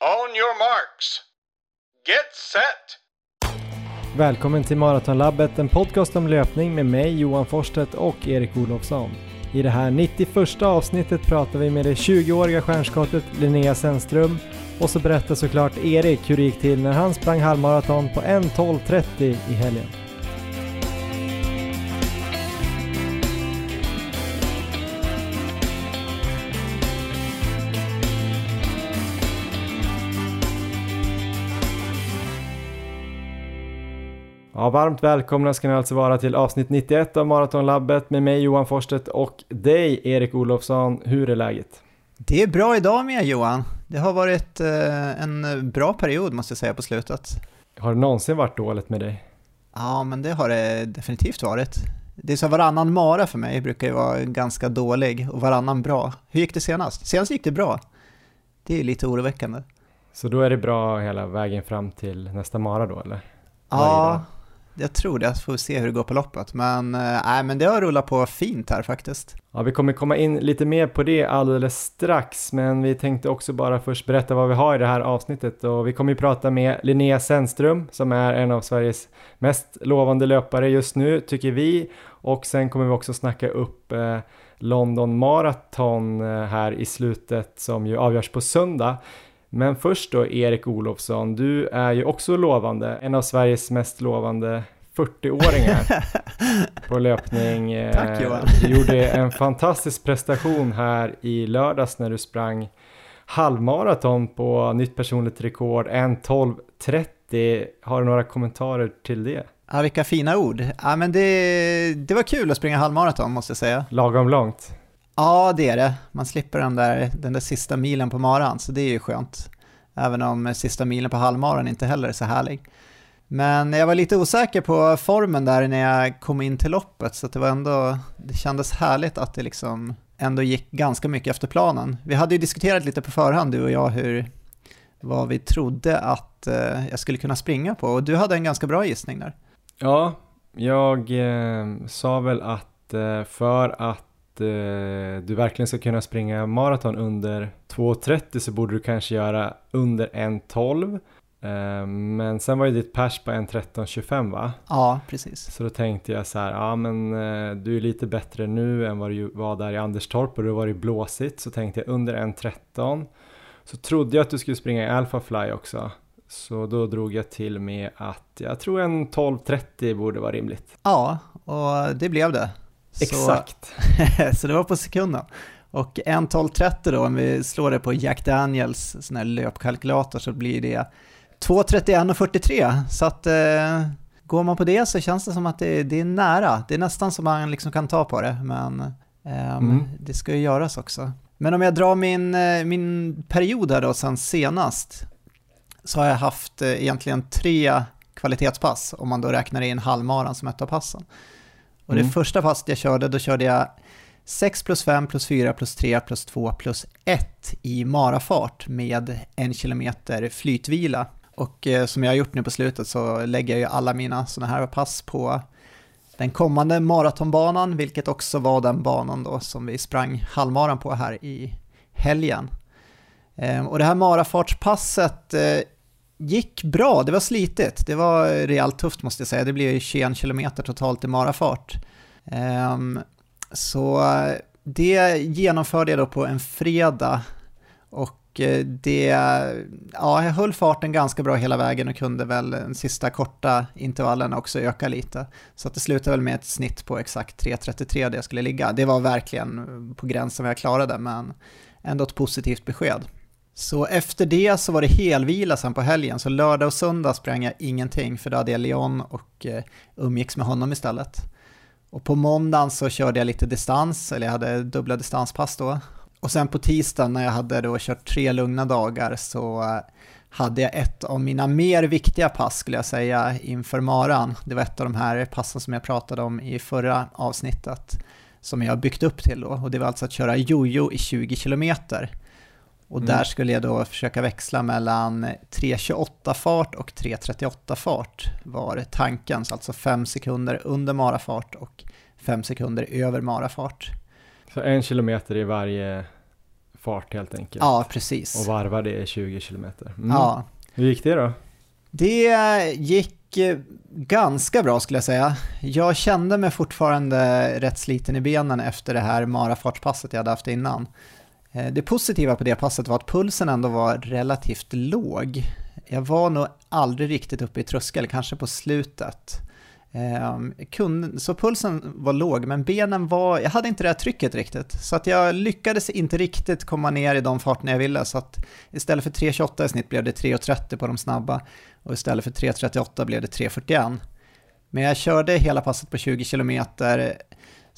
On your marks. Get set! Välkommen till Maratonlabbet, en podcast om löpning med mig Johan Forsstedt och Erik Olofsson. I det här 91 avsnittet pratar vi med det 20-åriga stjärnskottet Linnea Sennström och så berättar såklart Erik hur det gick till när han sprang halvmaraton på 1.12.30 i helgen. Ja, varmt välkomna ska ni alltså vara till avsnitt 91 av Maratonlabbet med mig Johan Forsstedt och dig Erik Olofsson. Hur är läget? Det är bra idag med Johan. Det har varit eh, en bra period måste jag säga på slutet. Har det någonsin varit dåligt med dig? Ja, men det har det definitivt varit. Det är så varannan mara för mig brukar ju vara ganska dålig och varannan bra. Hur gick det senast? Senast gick det bra. Det är lite oroväckande. Så då är det bra hela vägen fram till nästa mara då eller? Ja, jag tror det. Jag får se hur det går på loppet. Men, äh, men det har rullat på fint här faktiskt. Ja, vi kommer komma in lite mer på det alldeles strax, men vi tänkte också bara först berätta vad vi har i det här avsnittet och vi kommer ju prata med Linnea Sennström som är en av Sveriges mest lovande löpare just nu, tycker vi. Och sen kommer vi också snacka upp eh, London Marathon eh, här i slutet som ju avgörs på söndag. Men först då Erik Olofsson, du är ju också lovande, en av Sveriges mest lovande 40-åringar på löpning. Tack Johan! Du gjorde en fantastisk prestation här i lördags när du sprang halvmaraton på nytt personligt rekord, 1.12.30. Har du några kommentarer till det? Ja, vilka fina ord. Ja, men det, det var kul att springa halvmaraton måste jag säga. Lagom långt? Ja, det är det. Man slipper den där, den där sista milen på maran, så det är ju skönt. Även om sista milen på halvmaran inte heller är så härlig. Men jag var lite osäker på formen där när jag kom in till loppet, så det var ändå, det kändes härligt att det liksom ändå gick ganska mycket efter planen. Vi hade ju diskuterat lite på förhand, du och jag, hur, vad vi trodde att eh, jag skulle kunna springa på, och du hade en ganska bra gissning där. Ja, jag eh, sa väl att eh, för att eh, du verkligen ska kunna springa maraton under 2.30 så borde du kanske göra under 1.12 eh, men sen var ju ditt pers på 1.13.25 va? Ja, precis. Så då tänkte jag så här, ja men eh, du är lite bättre nu än vad du var där i Anderstorp och det var ju blåsigt så tänkte jag under 1.13 så trodde jag att du skulle springa i Alphafly också så då drog jag till med att jag tror en 12.30 borde vara rimligt. Ja, och det blev det. Exakt. Så, så det var på sekunden. Och 1.12.30 då, om vi slår det på Jack Daniels sån här löpkalkylator så blir det 2.31.43. Så att eh, går man på det så känns det som att det, det, är nära. Det är nästan som man liksom kan ta på det, men eh, mm. det ska ju göras också. Men om jag drar min, eh, min period här då sen senast så har jag haft eh, egentligen tre kvalitetspass om man då räknar in halvmaran som ett av passen. Och det mm. första passet jag körde, då körde jag 6 plus 5 plus 4 plus 3 plus 2 plus 1 i marafart med en kilometer flytvila. Och eh, som jag har gjort nu på slutet så lägger jag ju alla mina sådana här pass på den kommande maratonbanan, vilket också var den banan då som vi sprang halvmaran på här i helgen. Eh, och det här marafartspasset eh, gick bra, det var slitigt. Det var rejält tufft måste jag säga. Det blev 21 km totalt i marafart. Ehm, så eh, det genomförde jag då på en fredag och eh, det, ja, jag höll farten ganska bra hela vägen och kunde väl den sista korta intervallen också öka lite. Så att det slutade väl med ett snitt på exakt 3.33 där jag skulle ligga. Det var verkligen på gränsen vad jag klarade, men ändå ett positivt besked. Så efter det så var det helvila sen på helgen, så lördag och söndag sprang jag ingenting för då hade jag Leon och eh, umgicks med honom istället. Och på måndagen så körde jag lite distans, eller jag hade dubbla distanspass då. Och sen på tisdagen när jag hade då kört tre lugna dagar så eh, hade jag ett av mina mer viktiga pass skulle jag säga inför maran. Det var ett av de här passen som jag pratade om i förra avsnittet som jag byggt upp till då och det var alltså att köra jojo i 20 kilometer. Och mm. där skulle jag då försöka växla mellan 3.28 fart och 3.38 fart var tanken, så alltså 5 sekunder under marafart och 5 sekunder över marafart. Så en kilometer i varje fart helt enkelt. Ja, precis. Och varva det i 20 kilometer. Mm. Ja. Hur gick det då? Det gick eh, ganska bra skulle jag säga. Jag kände mig fortfarande rätt sliten i benen efter det här marafartspasset jag hade haft innan. Eh, det positiva på det passet var att pulsen ändå var relativt låg. Jag var nog aldrig riktigt uppe i tröskel, kanske på slutet. Ehm, Kunde, så pulsen var låg, men benen var, jag hade inte det här trycket riktigt. Så att jag lyckades inte riktigt komma ner i de farterna jag ville. Så att istället för 3.28 i snitt blev det 3.30 på de snabba och istället för 3.38 blev det 3.41. Men jag körde hela passet på 20 km.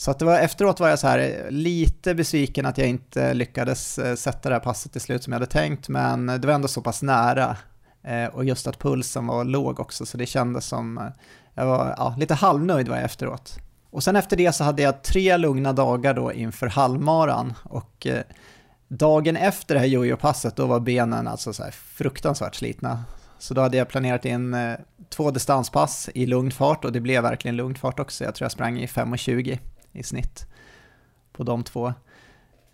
Så att det var, efteråt var jag så här lite besviken att jag inte lyckades eh, sätta det här passet till slut som jag hade tänkt, men det var ändå så pass nära. Eh, och just att pulsen var låg också, så det kändes som eh, jag var ja, lite halvnöjd var jag efteråt. Och sen efter det så hade jag tre lugna dagar då inför halvmaran och eh, dagen efter det här jojo-passet då var benen alltså så här fruktansvärt slitna. Så då hade jag planerat in eh, två distanspass i lugn fart och det blev verkligen lugn fart också. Jag tror jag sprang i 5.20 i snitt på de två.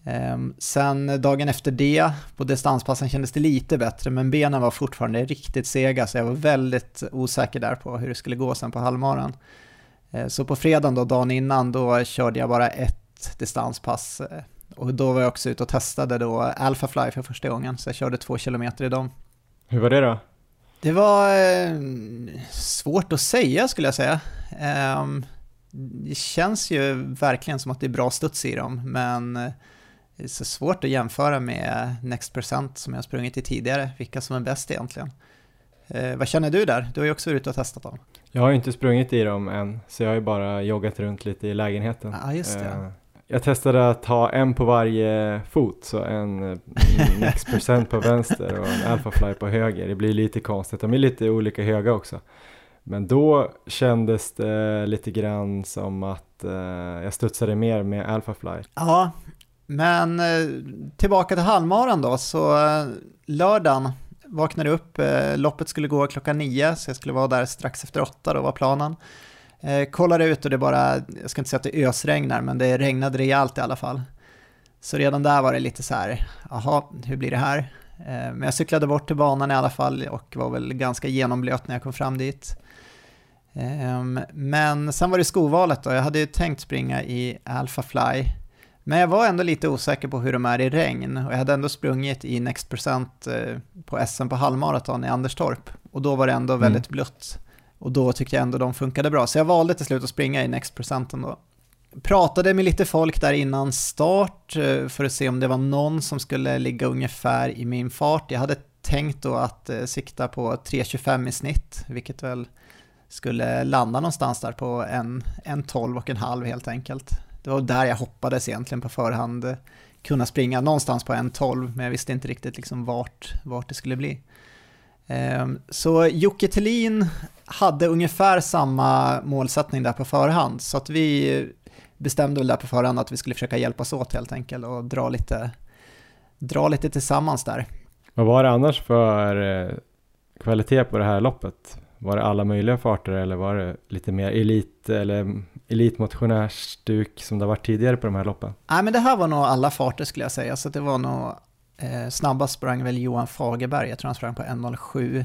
Ehm, sen dagen efter det, på distanspassen kändes det lite bättre, men benen var fortfarande riktigt sega, så jag var väldigt osäker där på hur det skulle gå sen på halvmaran. Ehm, så på fredagen då, dagen innan, då körde jag bara ett distanspass. Eh, och då var jag också ute och testade då Alphafly för första gången, så jag körde två kilometer i dem. Hur var det då? Det var eh, svårt att säga skulle jag säga. Eh, det känns ju verkligen som att det är bra studs i dem, men eh, det är så svårt att jämföra med Next Percent som jag har sprungit i tidigare, vilka som är bäst egentligen. Eh, vad känner du där? Du har ju också varit ute och testat dem. Jag har ju inte sprungit i dem än, så jag har ju bara joggat runt lite i lägenheten. Ja, just det. Eh, jag testade att ha en på varje fot, så en eh, Next Percent på vänster och en Alphafly på höger. Det blir lite konstigt, de är lite olika höga också. Men då kändes det lite grann som att eh, jag studsade mer med Alphafly. Ja, men eh, tillbaka till halvmaran då, så eh, lördagen vaknade upp, eh, loppet skulle gå klockan nio, så jag skulle vara där strax efter åtta, då var planen. Eh, kollade ut och det bara, jag ska inte säga att det ösregnar, men det regnade rejält i alla fall. Så redan där var det lite så här, jaha, hur blir det här? Eh, men jag cyklade bort till banan i alla fall och var väl ganska genomblöt när jag kom fram dit. Ehm, men sen var det skovalet då, jag hade ju tänkt springa i Alpha Fly men jag var ändå lite osäker på hur de är i regn och jag hade ändå sprungit i Next Percent eh, på SM på halvmaraton i Anderstorp och då var det ändå mm. väldigt blött. Och då tyckte jag ändå de funkade bra, så jag valde till slut att springa i Next Percent ändå. Pratade med lite folk där innan start eh, för att se om det var någon som skulle ligga ungefär i min fart. Jag hade tänkt då att eh, sikta på 3.25 i snitt, vilket väl skulle landa någonstans där på en, en 12 och en halv helt enkelt det var där jag hoppades egentligen på förhand kunna springa någonstans på en 12, men jag visste inte riktigt liksom vart, vart det skulle bli. Ehm, så Jocke Thelin hade ungefär samma målsättning där på förhand så att vi bestämde väl där på förhand att vi skulle försöka hjälpas åt helt enkelt och dra lite, dra lite tillsammans där. Vad var det annars för eh, kvalitet på det här loppet? Var det alla möjliga farter eller var det lite mer elit eller elitmotionärsstuk som det har varit tidigare på de här loppen? Nej, men det här var nog alla farter skulle jag säga, så det var nog eh, snabbast sprang väl Johan Fagerberg, jag tror han sprang på 1.07.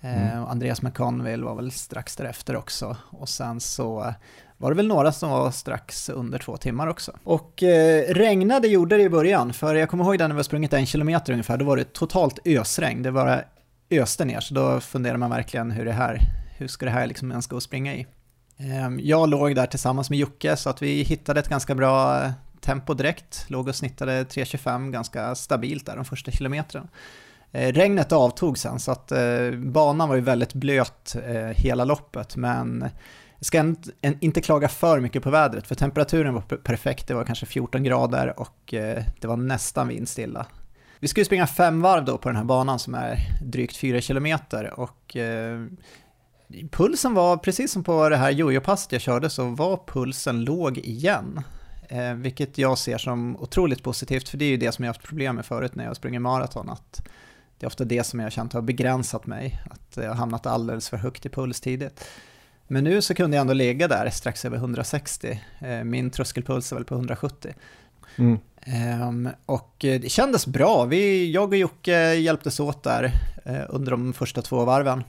Eh, mm. Andreas McConville var väl strax därefter också. Och sen så var det väl några som var strax under två timmar också. Och eh, regnade gjorde det i början, för jag kommer ihåg när vi sprungit en kilometer ungefär, då var det totalt ösregn. Det var öste ner, så då funderar man verkligen hur det här, hur ska det här liksom ens gå att springa i? Ehm, jag låg där tillsammans med Jocke så att vi hittade ett ganska bra eh, tempo direkt, låg och snittade 3.25 ganska stabilt där de första kilometrarna. Eh, regnet avtog sen så att eh, banan var ju väldigt blöt hela loppet men jag ska inte klaga för mycket på vädret för temperaturen var perfekt, det var kanske 14 grader och det var nästan vindstilla. Vi ska ju springa fem varv då på den här banan som är drygt 4 kilometer och eh, pulsen var, precis som på det här jojo-passet jag körde, så var pulsen låg igen. Eh, vilket jag ser som otroligt positivt, för det är ju det som jag haft problem med förut när jag springer maraton, att det är ofta det som jag har känt har begränsat mig, att jag har hamnat alldeles för högt i puls tidigt. Men nu så kunde jag ändå ligga där strax över 160, eh, min tröskelpuls är väl på 170. Mm. Um, och det kändes bra. Vi, jag och Jocke hjälptes åt där uh, under de första två varven.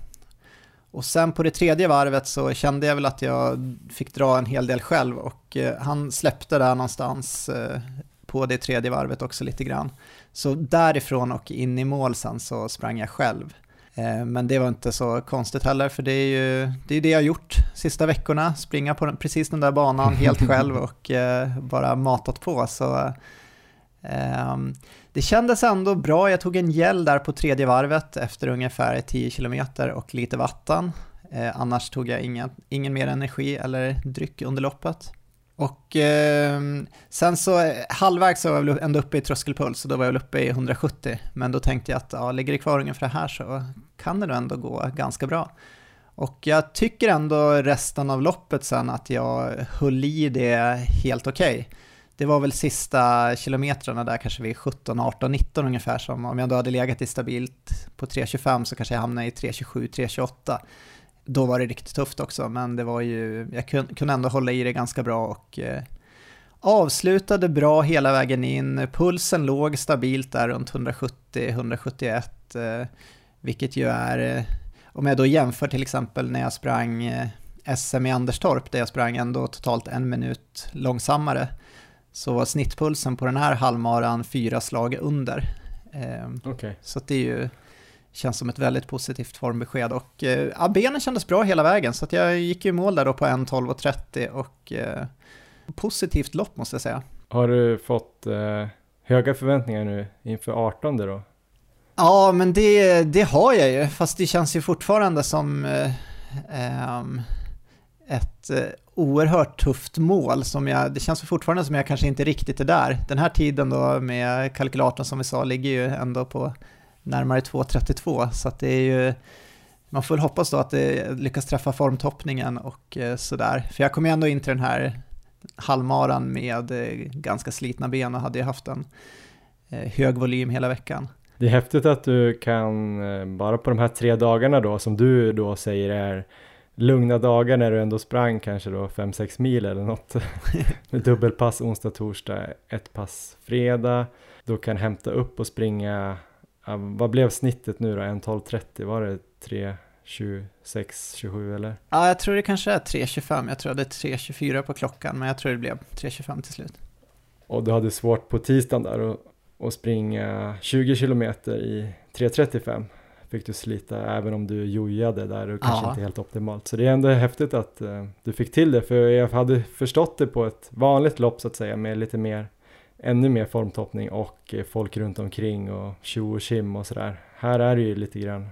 Och sen på det tredje varvet så kände jag väl att jag fick dra en hel del själv och uh, han släppte där någonstans uh, på det tredje varvet också lite grann. Så därifrån och in i mål sen så sprang jag själv. Eh, men det var inte så konstigt heller, för det är ju det, är det jag har gjort sista veckorna, springa på den, precis den där banan helt själv och eh, bara matat på. Så, eh, Ehm, det kändes ändå bra, jag tog en gel där på tredje varvet efter ungefär 10 km och lite vatten. Eh, annars tog jag ingen, ingen mer energi eller dryck under loppet. Och eh, sen så eh, halvvägs så var jag väl ändå uppe i tröskelpuls och då var jag väl uppe i 170. Men då tänkte jag att ja, ligger det kvar ungefär här så kan det nog ändå gå ganska bra. Och jag tycker ändå resten av loppet sen att jag höll i det helt okej. Okay. Det var väl sista kilometrarna där kanske vid 17, 18, 19 ungefär som om jag då hade legat i stabilt på 3.25 så kanske jag hamnade i 3.27, 3.28 då var det riktigt tufft också, men det var ju, jag kunde ändå hålla i det ganska bra och eh, avslutade bra hela vägen in. Pulsen låg stabilt där runt 170-171, eh, vilket ju är, eh, om jag då jämför till exempel när jag sprang eh, SM i Anderstorp, där jag sprang ändå totalt en minut långsammare, så var snittpulsen på den här halvmaran fyra slag under. Eh, okay. Så det är ju känns som ett väldigt positivt formbesked. Och eh, ja, benen kändes bra hela vägen, så jag gick i mål där då på 1.12.30 och eh, positivt lopp måste jag säga. Har du fått eh, höga förväntningar nu inför 18 då? Ja, men det, det har jag ju, fast det känns ju fortfarande som eh, ehm, ett eh, oerhört tufft mål som jag, det känns fortfarande som jag kanske inte riktigt är där. Den här tiden då med kalkylatorn som vi sa ligger ju ändå på närmare 2.32 så att det är ju man får väl hoppas då att det lyckas träffa formtoppningen och eh, sådär. För jag kom ju ändå in till den här halvmaran med eh, ganska slitna ben och hade ju haft en hög volym hela veckan. Det är häftigt att du kan, bara på de här tre dagarna då, som du då säger är lugna dagar när du ändå sprang kanske då 5-6 mil eller något med dubbelpass onsdag, torsdag, ett pass fredag, då kan hämta upp och springa vad blev snittet nu då? 1.12.30? Var det 3.26, 27 eller? Ja, jag tror det kanske är 3.25. Jag tror det är 3.24 på klockan, men jag tror det blev 3.25 till slut. Och du hade svårt på tisdagen där att springa 20 kilometer i 3.35 fick du slita även om du jojade där och kanske ja. inte helt optimalt. Så det är ändå häftigt att uh, du fick till det för jag hade förstått det på ett vanligt lopp så att säga med lite mer ännu mer formtoppning och eh, folk runt omkring och tjo och kim och sådär. Här är det ju lite grann,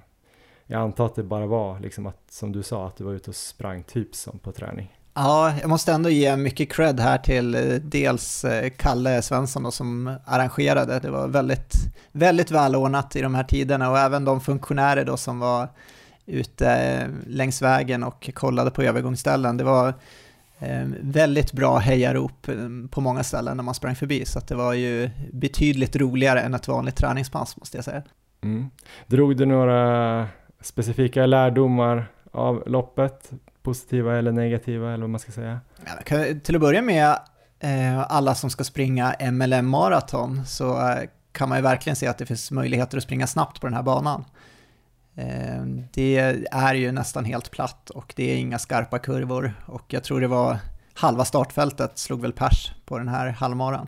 jag antar att det bara var liksom att, som du sa, att du var ute och sprang typ som på träning. Ja, jag måste ändå ge mycket cred här till eh, dels eh, Kalle Svensson då, som arrangerade. Det var väldigt, väldigt välordnat i de här tiderna och även de funktionärer då som var ute eh, längs vägen och kollade på övergångsställen. Det var väldigt bra hejarop på många ställen när man sprang förbi, så det var ju betydligt roligare än ett vanligt träningspass måste jag säga. Mm. Drog du några specifika lärdomar av loppet? Positiva eller negativa eller vad man ska säga? Ja, till att börja med, eh, alla som ska springa MLM maraton så eh, kan man ju verkligen se att det finns möjligheter att springa snabbt på den här banan. Eh, det är ju nästan helt platt och det är inga skarpa kurvor och jag tror det var halva startfältet slog väl pers på den här halvmaran.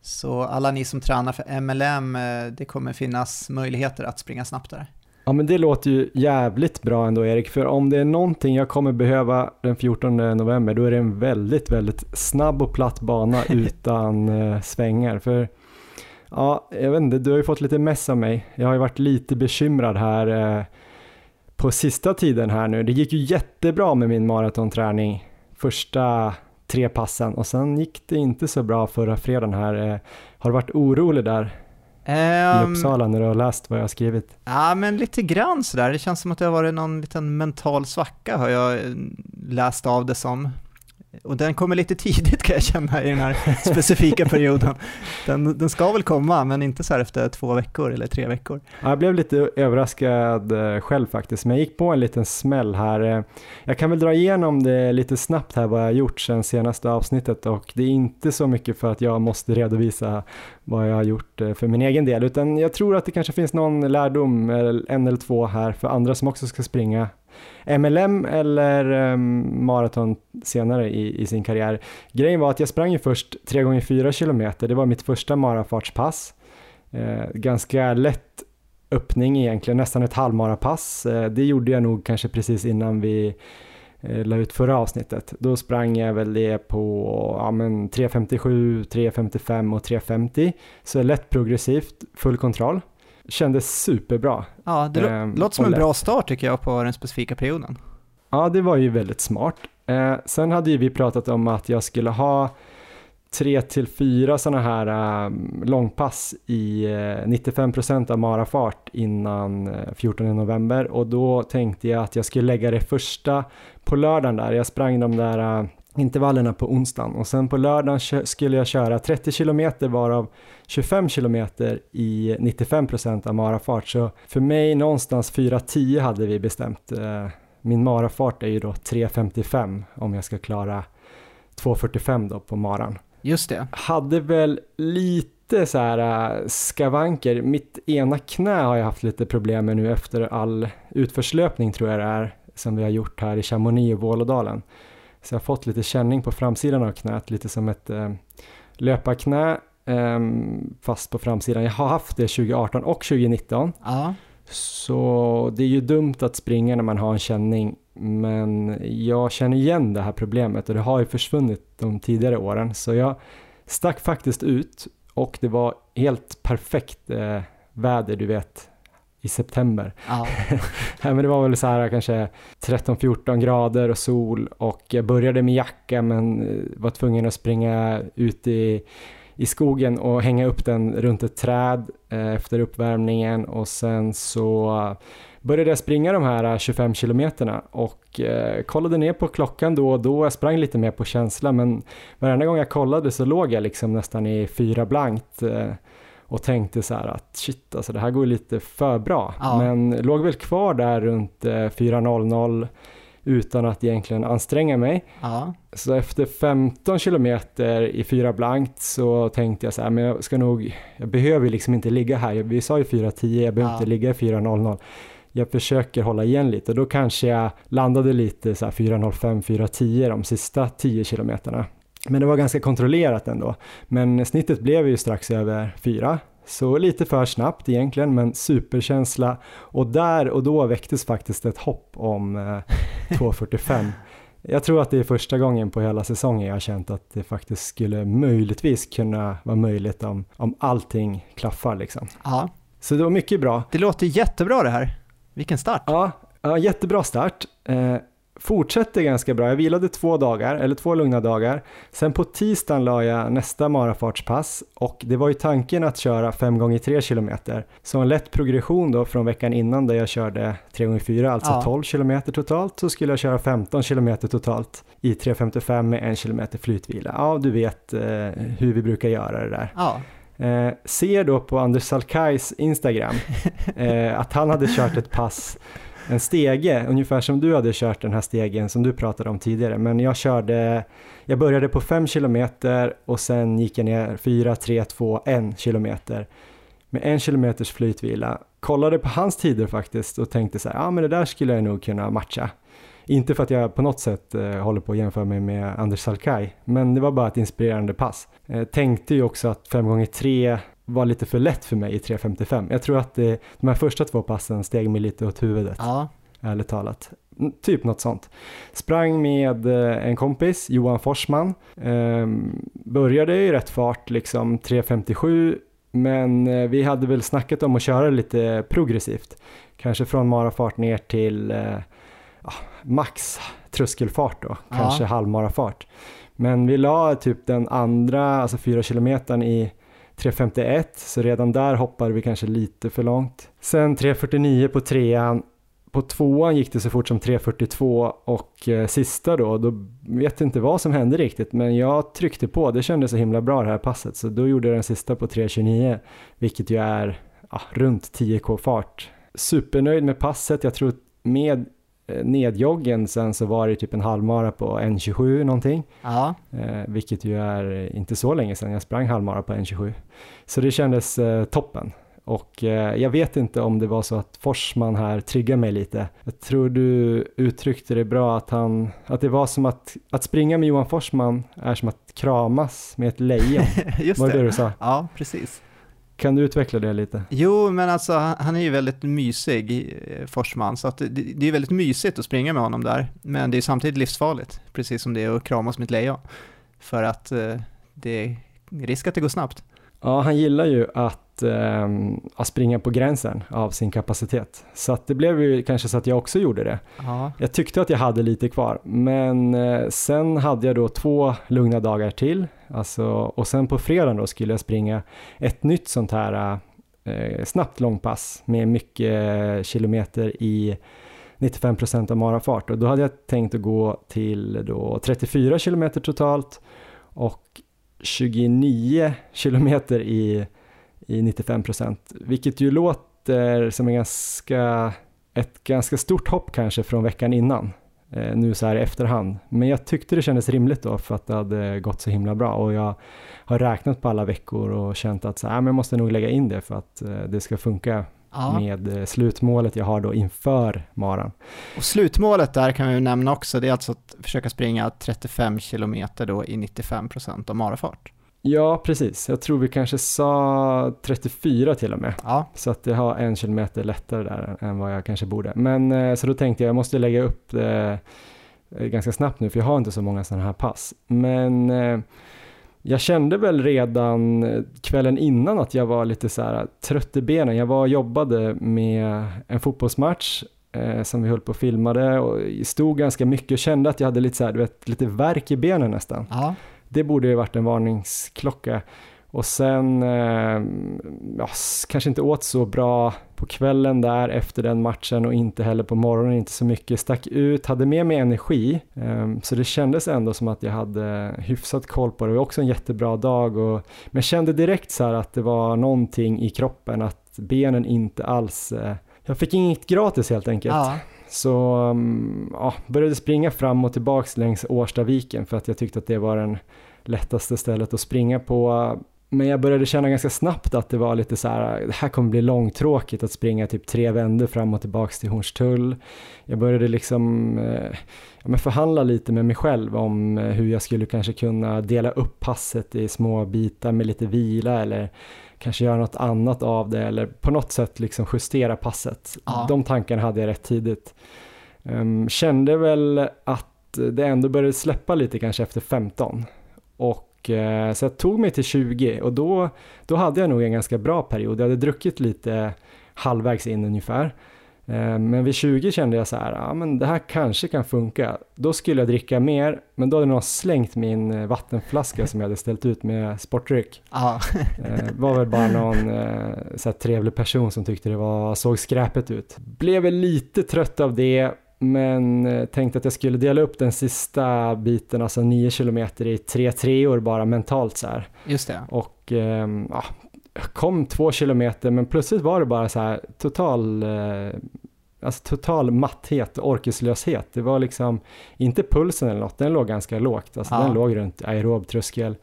Så alla ni som tränar för MLM, det kommer finnas möjligheter att springa snabbt där. Ja men det låter ju jävligt bra ändå Erik, för om det är någonting jag kommer behöva den 14 november då är det en väldigt, väldigt snabb och platt bana utan eh, svängar. För Ja, jag vet inte, du har ju fått lite mess av mig. Jag har ju varit lite bekymrad här eh, på sista tiden här nu. Det gick ju jättebra med min maratonträning första tre passen och sen gick det inte så bra förra fredagen här. Eh, har du varit orolig där? Um, I ehm. Uppsala när du har läst vad jag har skrivit? Ja, men lite grann sådär. Det känns som att det har varit någon liten mental svacka har jag läst av det som. Och den kommer lite tidigt kan jag känna i den här specifika perioden. Den, den ska väl komma, men inte så här efter två veckor eller tre veckor. Ja, jag blev lite överraskad eh, själv faktiskt, men jag gick på en liten smäll här. Eh, Jag kan väl dra igenom det lite snabbt här vad jag har gjort sedan senaste avsnittet och det är inte så mycket för att jag måste redovisa vad jag har gjort eh, för min egen del, utan jag tror att det kanske finns någon lärdom, eller en eller två här för andra som också ska springa MLM eller um, maraton senare i, i, sin karriär. Grejen var att jag sprang ju först 3 gånger 4 kilometer, det var mitt första marafartspass. Eh, ganska lätt öppning egentligen, nästan ett halvmarapass. Eh, det gjorde jag nog kanske precis innan vi eh, la ut förra avsnittet. Då sprang jag väl det på ja, 3.57, 3.55 och 3.50. Så lätt progressivt, full kontroll. Kändes superbra. Ja, det Ehm, låter som en bra start tycker jag på den specifika perioden. Ja, det var ju väldigt smart. Eh, sen hade ju vi pratat om att jag skulle ha tre till fyra sådana här eh, långpass i eh, 95% av marafart innan eh, 14 november och då tänkte jag att jag skulle lägga det första på lördagen där. Jag sprang de där eh, intervallerna på onsdagen och sen på lördagen skulle jag köra 30 kilometer varav 25 kilometer i 95% av marafart. Så för mig någonstans 4.10 hade vi bestämt. Eh, min marafart är ju då 3.55 om jag ska klara 2.45 då på maran. Just det. Hade väl lite så här äh, skavanker. Mitt ena knä har jag haft lite problem med nu efter all utförslöpning tror jag det är som vi har gjort här i Chamonix och Vålådalen. Så jag har fått lite känning på framsidan av knät, lite som ett eh, löparknä eh, fast på framsidan. Jag har haft det 2018 och 2019. Ja, Så det är ju dumt att springa när man har en känning men jag känner igen det här problemet och det har ju försvunnit de tidigare åren så jag stack faktiskt ut och det var helt perfekt eh, väder du vet i september. ja. Nej, men det var väl så här kanske 13-14 grader och sol och jag började med jacka men eh, var tvungen att springa ut i, i skogen och hänga upp den runt ett träd eh, efter uppvärmningen och sen så började jag springa de här eh, 25 kilometerna och eh, kollade ner på klockan då och då. Jag sprang lite mer på känsla men varenda gång jag kollade så låg jag liksom nästan i fyra blankt eh, och tänkte så här att shit alltså det här går lite för bra. Ja. Men låg väl kvar där runt eh, 4.00 utan att egentligen anstränga mig. ja. Så efter 15 kilometer i fyra blankt så tänkte jag så här, men jag ska nog, jag behöver liksom inte ligga här. Vi sa ju 4.10, jag behöver Ja. inte ligga i 4.00. Jag försöker hålla igen lite och då kanske jag landade lite så här 4.05, 4.10 de sista 10 kilometerna. Men det var ganska kontrollerat ändå. Men snittet blev ju strax över 4. Så lite för snabbt egentligen, men superkänsla. Och där och då väcktes faktiskt ett hopp om eh, 2.45. Jag tror att det är första gången på hela säsongen jag har känt att det faktiskt skulle möjligtvis kunna vara möjligt om, om allting klaffar liksom. ja. Så det var mycket bra. Det låter jättebra det här. Vilken start. Ja, ja jättebra start. Fortsätter ganska bra. Jag vilade två dagar, eller två lugna dagar. Sen på tisdagen la jag nästa marafartspass och det var ju tanken att köra 5 gånger 3 kilometer. Så en lätt progression då från veckan innan där jag körde 3 gånger 4 alltså Ja. 12 kilometer totalt, så skulle jag köra 15 kilometer totalt i 3.55 med en kilometer flytvila. Ja, du vet eh, hur vi brukar göra det där. Ja, Eh, ser då på Anders Salkais Instagram eh, att han hade kört ett pass, en stege, ungefär som du hade kört den här stegen som du pratade om tidigare. Men jag körde, jag började på 5 kilometer och sen gick jag ner 4, 3, 2, 1 kilometer med en kilometers flytvila. Kollade på hans tider faktiskt och tänkte så här, ja men det där skulle jag nog kunna matcha. Inte för att jag på något sätt eh, håller på att jämföra mig med Anders Salkai, men det var bara ett inspirerande pass. Eh, tänkte ju också att 5 gånger 3 var lite för lätt för mig i 3.55. Jag tror att det, de här första två passen steg mig lite åt huvudet, ja. ärligt talat. Typ något sånt. Sprang med eh, en kompis, Johan Forsman. Ehm, började i rätt fart, liksom 3.57, men eh, vi hade väl snackat om att köra lite progressivt. Kanske från marafart ner till eh, ja, max tröskelfart då, Ja. kanske halvmarafart. Men vi la typ den andra, alltså fyra kilometern i 3.51, så redan där hoppade vi kanske lite för långt. Sen 3.49 på trean, på tvåan gick det så fort som 3.42 och eh, sista då, då vet jag inte vad som hände riktigt, men jag tryckte på, det kändes så himla bra det här passet, så då gjorde jag den sista på 3.29, vilket ju är ja, runt 10k fart. Supernöjd med passet, jag tror med nedjoggen sen så var det typ en halvmara på 1.27 någonting. Ja. Eh, vilket ju är inte så länge sedan jag sprang halvmara på 1.27. Så det kändes eh, toppen. Och eh, jag vet inte om det var så att Forsman här triggade mig lite. Jag tror du uttryckte det bra att han, att det var som att, att springa med Johan Forsman är som att kramas med ett lejon. Just var det det. det du sa? Ja, precis. Kan du utveckla det lite? Jo, men alltså han är ju väldigt mysig, eh, Forsman, så att det, det är väldigt mysigt att springa med honom där. Men det är samtidigt livsfarligt, precis som det är att kramas med ett lejon. För att eh, det är risk att det går snabbt. Ja, han gillar ju att, ehm, att springa på gränsen av sin kapacitet. Så att det blev ju kanske så att jag också gjorde det. Ja, Jag tyckte att jag hade lite kvar, men eh, sen hade jag då två lugna dagar till. Alltså, och sen på fredagen då skulle jag springa ett nytt sånt här eh, snabbt långpass med mycket kilometer i 95% av marafart. Och då hade jag tänkt att gå till då 34 kilometer totalt och 29 kilometer i, i 95%, vilket ju låter som en ganska ett ganska stort hopp kanske från veckan innan, eh, nu så här i efterhand. Men jag tyckte det kändes rimligt då för att det hade gått så himla bra och jag har räknat på alla veckor och känt att så här, men jag måste nog lägga in det för att eh, det ska funka ja. med eh, slutmålet jag har då inför maran. Och slutmålet där kan vi ju nämna också, det är alltså att försöka springa 35 kilometer då i 95% av marafart. Ja, precis. Jag tror vi kanske sa 34 till och med. Ja, Så att jag har en kilometer lättare där än vad jag kanske borde. Men eh, så då tänkte jag, jag måste lägga upp det eh, ganska snabbt nu för jag har inte så många sådana här pass. Men eh, jag kände väl redan kvällen innan att jag var lite så här trött i benen. Jag var och jobbade med en fotbollsmatch som vi höll på och filmade och stod ganska mycket och kände att jag hade lite så här, vet, lite värk i benen nästan. ja, det borde ju varit en varningsklocka. Och sen, eh, ja, kanske inte åt så bra på kvällen där efter den matchen och inte heller på morgonen, inte så mycket. Stack ut, hade med mig energi. Eh, så det kändes ändå som att jag hade hyfsat koll på det. Det var också en jättebra dag. Och, men kände direkt så här att det var någonting i kroppen, att benen inte alls... Eh, jag fick inget gratis helt enkelt. ja. Så mm, ja, började springa fram och tillbaks längs Årstaviken för att jag tyckte att det var den lättaste stället att springa på. Men jag började känna ganska snabbt att det var lite så här, det här kommer bli långtråkigt att springa typ tre vändor fram och tillbaks till Hornstull. Jag började liksom eh, ja, men förhandla lite med mig själv om eh, hur jag skulle kanske kunna dela upp passet i små bitar med lite vila eller kanske göra något annat av det eller på något sätt liksom justera passet. Ja. De tankarna hade jag rätt tidigt. Ehm, kände väl att det ändå började släppa lite kanske efter 15 och eh, så jag tog mig till 20 och då, då hade jag nog en ganska bra period. Jag hade druckit lite halvvägs in ungefär. Eh, Men vid 20 kände jag så här, ja men det här kanske kan funka. Då skulle jag dricka mer, men då hade någon slängt min eh, vattenflaska som jag hade ställt ut med sportdryck. ja. Eh, var väl bara någon så trevlig person som tyckte det var, såg skräpet ut. Blev väl lite trött av det, men tänkte att jag skulle dela upp den sista biten, alltså 9 kilometer i tre treor bara mentalt så här. just det. Och ehm, ja, kom två kilometer, men plötsligt var det bara så här total, eh, alltså total matthet och orkeslöshet. Det var liksom, inte pulsen eller något, den låg ganska lågt. Alltså Ja. den låg runt aerob tröskel,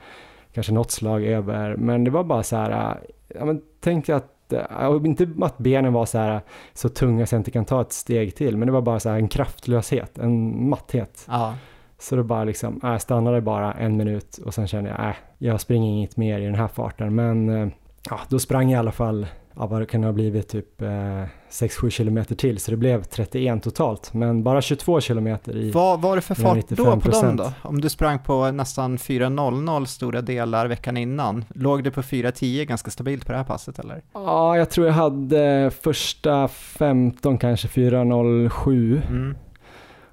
kanske något slag över, men det var bara så här, eh, ja men tänkte att eh, inte att benen var så här så tunga så jag inte kan ta ett steg till, men det var bara så här en kraftlöshet, en matthet. Ja, Så då bara liksom, jag stannade bara en minut och sen kände jag, äh, jag springer inget mer i den här farten. Men ja, då sprang jag i alla fall, ja, vad det kan ha blivit, typ eh, 6-7 kilometer till. Så det blev 31 totalt, men bara 22 kilometer i... vad var det för fart då på dem 95%. då? Om du sprang på nästan 4.00 stora delar veckan innan, låg du på 4.10 ganska stabilt på det här passet eller? Ja, jag tror jag hade första 15 kanske 4.07 Mm.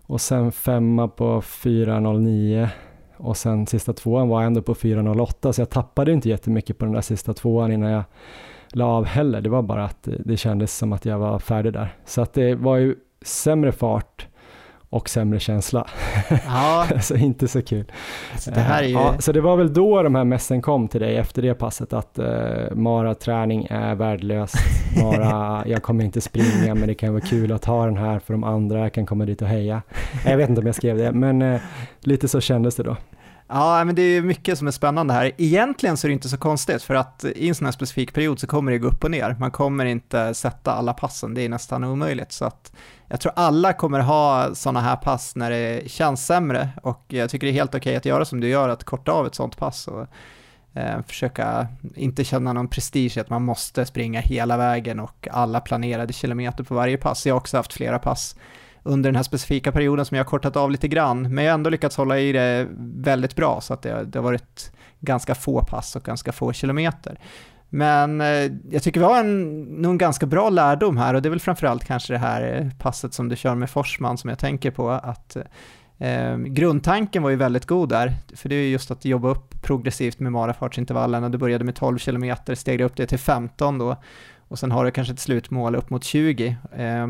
och sen femma på 4.09 och sen sista tvåan var jag ändå på 4.08 så jag tappade inte jättemycket på den där sista tvåan innan jag la av heller. Det var bara att det kändes som att jag var färdig där. Så att det var ju sämre fart och sämre känsla. Ja. så inte så kul. Alltså det ju... ja, så det var väl då de här mässen kom till dig efter det passet att uh, Mara-träning är värdelöst. Mara, jag kommer inte springa men det kan vara kul att ha den här för de andra, jag kan komma dit och heja. Jag vet inte om jag skrev det, men uh, lite så kändes det då. Ja, men det är mycket som är spännande här. Egentligen så är det inte så konstigt, för att i en sån här specifik period så kommer det gå upp och ner. Man kommer inte sätta alla passen, det är nästan omöjligt. Så att jag tror alla kommer ha sådana här pass när det känns sämre och jag tycker det är helt okej okay att göra som du gör, att korta av ett sånt pass och eh, försöka inte känna någon prestige att man måste springa hela vägen och alla planerade kilometer på varje pass. Jag har också haft flera pass under den här specifika perioden som jag har kortat av lite grann, men jag har ändå lyckats hålla i det väldigt bra så att det, det har varit ganska få pass och ganska få kilometer. Men eh, jag tycker vi har en, nog en ganska bra lärdom här och det är väl framförallt kanske det här eh, passet som du kör med Forsman som jag tänker på att eh, grundtanken var ju väldigt god där, för det är just att jobba upp progressivt med marafartsintervallerna. Du började med 12 km, steg upp det till 15 då och sen har du kanske ett slutmål upp mot 20. Eh,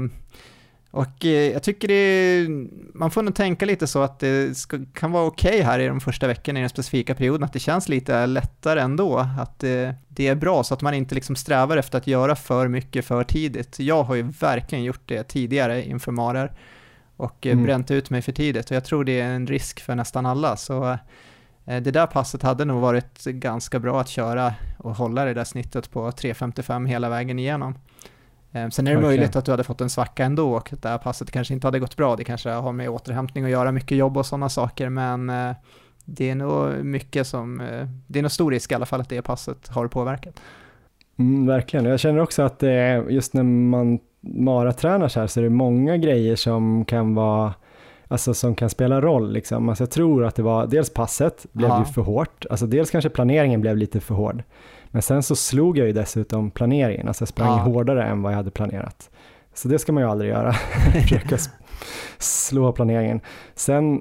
och eh, jag tycker det, man får nog tänka lite så att det ska, kan vara okej okay här i de första veckorna i den specifika perioden, att det känns lite lättare ändå, att det, det, är bra så att man inte liksom strävar efter att göra för mycket för tidigt. Jag har ju verkligen gjort det tidigare inför marer och eh, mm. bränt ut mig för tidigt och jag tror det är en risk för nästan alla. Så eh, det där passet hade nog varit ganska bra att köra och hålla det där snittet på 3.55 hela vägen igenom. Ehm, sen är det okay. möjligt att du hade fått en svacka ändå och att det här passet kanske inte hade gått bra. Det kanske har med återhämtning att göra, mycket jobb och sådana saker, men eh, det är nog mycket som, eh, det är nog stor risk i alla fall att det passet har påverkat. Mm, verkligen, jag känner också att det är just när man maratränar så här så är det många grejer som kan vara Alltså som kan spela roll liksom. Alltså jag tror att det var, dels passet blev Aha. ju för hårt, alltså dels kanske planeringen blev lite för hård. Men sen så slog jag ju dessutom planeringen, alltså jag sprang ja. hårdare än vad jag hade planerat. Så det ska man ju aldrig göra, försöka slå planeringen. Sen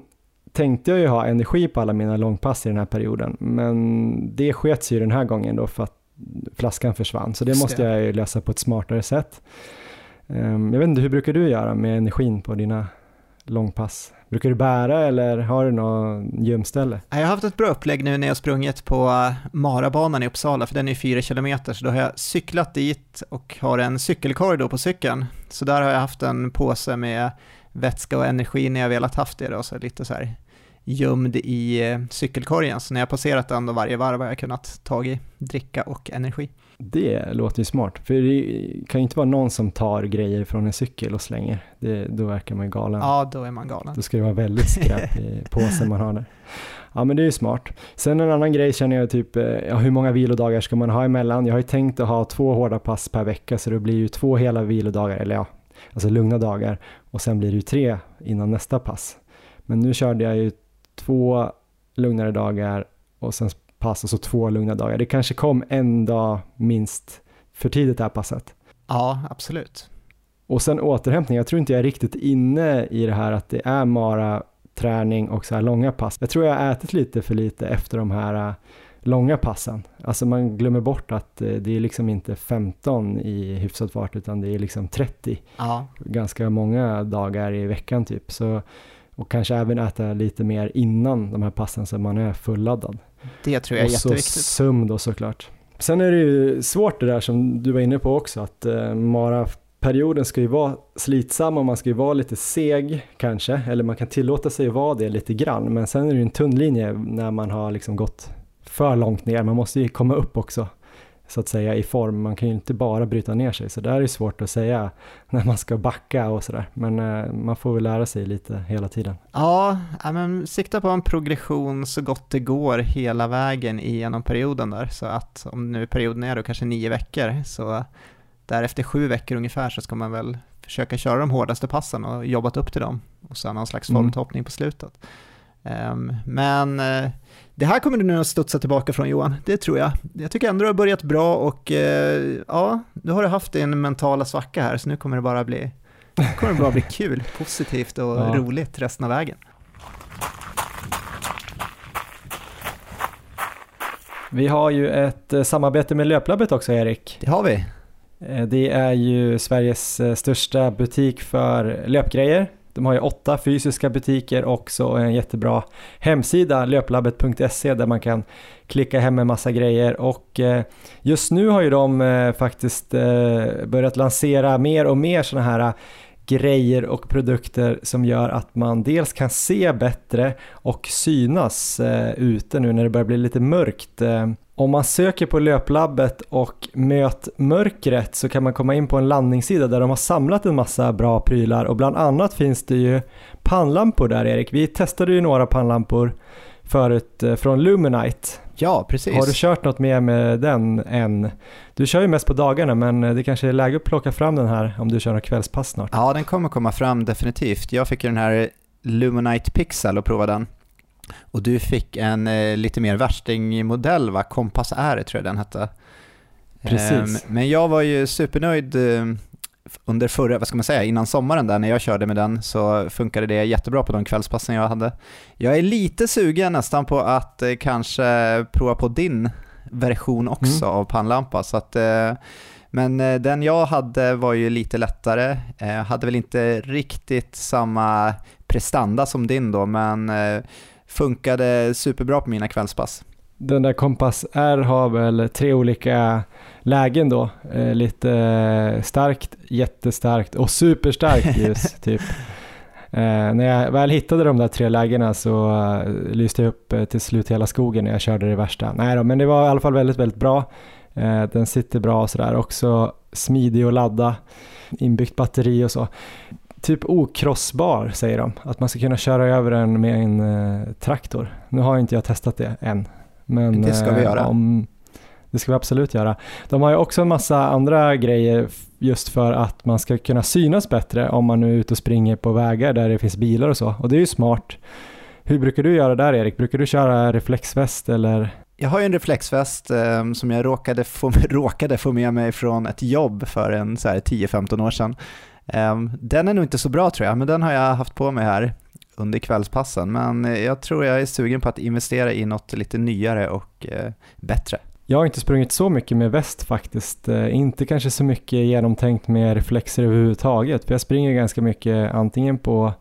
tänkte jag ju ha energi på alla mina långpass i den här perioden, men det skets ju den här gången då för att flaskan försvann, så det måste jag ju lösa på ett smartare sätt. Ehm, jag vet inte, hur brukar du göra med energin på dina långpass? Brukar du bära eller har du något gömställe? Jag har haft ett bra upplägg nu när jag sprungit på eh, Marabanan i Uppsala, för den är 4 kilometer, så då har jag cyklat dit och har en cykelkorg på cykeln. Så där har jag haft en påse med vätska och energi när jag velat haft det då, så lite så här gömd i eh, cykelkorgen. Så när jag passerat den då varje varv har jag kunnat ta i dricka och energi. Det låter ju smart, för det kan ju inte vara någon som tar grejer från en cykel och slänger. Det, då verkar man ju galen. Ja, då är man galen. Då ska det vara väldigt skräp i påsen man har där. Ja, men det är ju smart. Sen en annan grej känner jag typ, eh, ja, hur många vilodagar ska man ha emellan? Jag har ju tänkt att ha två hårda pass per vecka, så det blir ju två hela vilodagar, eller ja, alltså lugna dagar. Och sen blir det ju tre innan nästa pass. Men nu körde jag ju två lugnare dagar och sen pass och så två lugna dagar. Det kanske kom en dag minst för tidigt det här passet. Ja, absolut. Och sen återhämtning, jag tror inte jag är riktigt inne i det här att det är mara träning och så här långa pass. Jag tror jag har ätit lite för lite efter de här äh, långa passen. Alltså man glömmer bort att äh, det är liksom inte 15 i hyfsad fart utan det är liksom 30. Ja. Ganska många dagar i veckan typ. Så, och kanske även äta lite mer innan de här passen så man är fulladdad. Det tror jag är och jätteviktigt. Och så sömn då såklart. Sen är det ju svårt det där som du var inne på också, att eh, Mara perioden ska ju vara slitsam och man ska ju vara lite seg kanske, eller man kan tillåta sig att vara det lite grann, men sen är det ju en tunn linje när man har liksom gått för långt ner, man måste ju komma upp också så att säga i form. Man kan ju inte bara bryta ner sig, så där är det svårt att säga när man ska backa och sådär. Men eh, man får väl lära sig lite hela tiden. Ja, men sikta på en progression så gott det går hela vägen igenom perioden där. Så att om nu perioden är då kanske nio veckor, så därefter sju veckor ungefär så ska man väl försöka köra de hårdaste passen och jobbat upp till dem och sen någon slags mm. formtoppning mm. på slutet. Um, men uh, det här kommer du nu att studsa tillbaka från Johan, det tror jag. Jag tycker ändå du har börjat bra och uh, ja, nu har du haft en mentala svacka här så nu kommer det bara bli, kommer det bara bli kul, positivt och ja. roligt resten av vägen. Vi har ju ett eh, samarbete med Löplabbet också Erik. Det har vi. Eh, det är ju Sveriges eh, största butik för löpgrejer. De har ju åtta fysiska butiker och så en jättebra hemsida, löplabbet.se, där man kan klicka hem en massa grejer och eh, just nu har ju de eh, faktiskt eh, börjat lansera mer och mer sådana här grejer och produkter som gör att man dels kan se bättre och synas eh, ute nu när det börjar bli lite mörkt. Eh, om man söker på löplabbet och möt mörkret så kan man komma in på en landningssida där de har samlat en massa bra prylar och bland annat finns det ju pannlampor där Erik. Vi testade ju några pannlampor förut eh, från Luminite. Ja, precis. Har du kört något mer med den än? Du kör ju mest på dagarna men eh, det kanske är läge att plocka fram den här om du kör något kvällspass snart. Ja, den kommer komma fram definitivt. Jag fick ju den här Luminite Pixel och prova den. Och du fick en eh, lite mer värstingmodell va? Kompass R tror jag den hette. Precis. Um, men jag var ju supernöjd um, under förra, vad ska man säga, innan sommaren där när jag körde med den så funkade det jättebra på de kvällspassen jag hade. Jag är lite sugen nästan på att eh, kanske prova på din version också mm. av pannlampa så att eh, men eh, den jag hade var ju lite lättare, eh, hade väl inte riktigt samma prestanda som din då men eh, funkade superbra på mina kvällspass. Den där Kompass R har väl tre olika lägen då. Eh, lite starkt, jättestarkt och superstarkt ljus typ. Eh, när jag väl hittade de där tre lägena så uh, lyste jag upp uh, till slut hela skogen när jag körde det värsta. Nej då, men det var i alla fall väldigt, väldigt bra. Uh, den sitter bra och sådär. Också smidig att ladda, inbyggt batteri och så. Typ okrossbar säger de, att man ska kunna köra över den med en traktor. Nu har inte jag testat det än. Men det ska vi göra. Om, det ska vi absolut göra. De har ju också en massa andra grejer just för att man ska kunna synas bättre om man nu är ute och springer på vägar där det finns bilar och så. Och det är ju smart. Hur brukar du göra där Erik? Brukar du köra reflexväst eller? Jag har ju en reflexväst eh, som jag råkade få, råkade få med mig från ett jobb för en 10-15 år sedan. Ehm, den är nog inte så bra tror jag, men den har jag haft på mig här under kvällspassen. Men eh, jag tror jag är sugen på att investera i något lite nyare och eh, bättre. Jag har inte sprungit så mycket med väst faktiskt. Eh, inte kanske så mycket genomtänkt med reflexer överhuvudtaget. För jag springer ganska mycket antingen på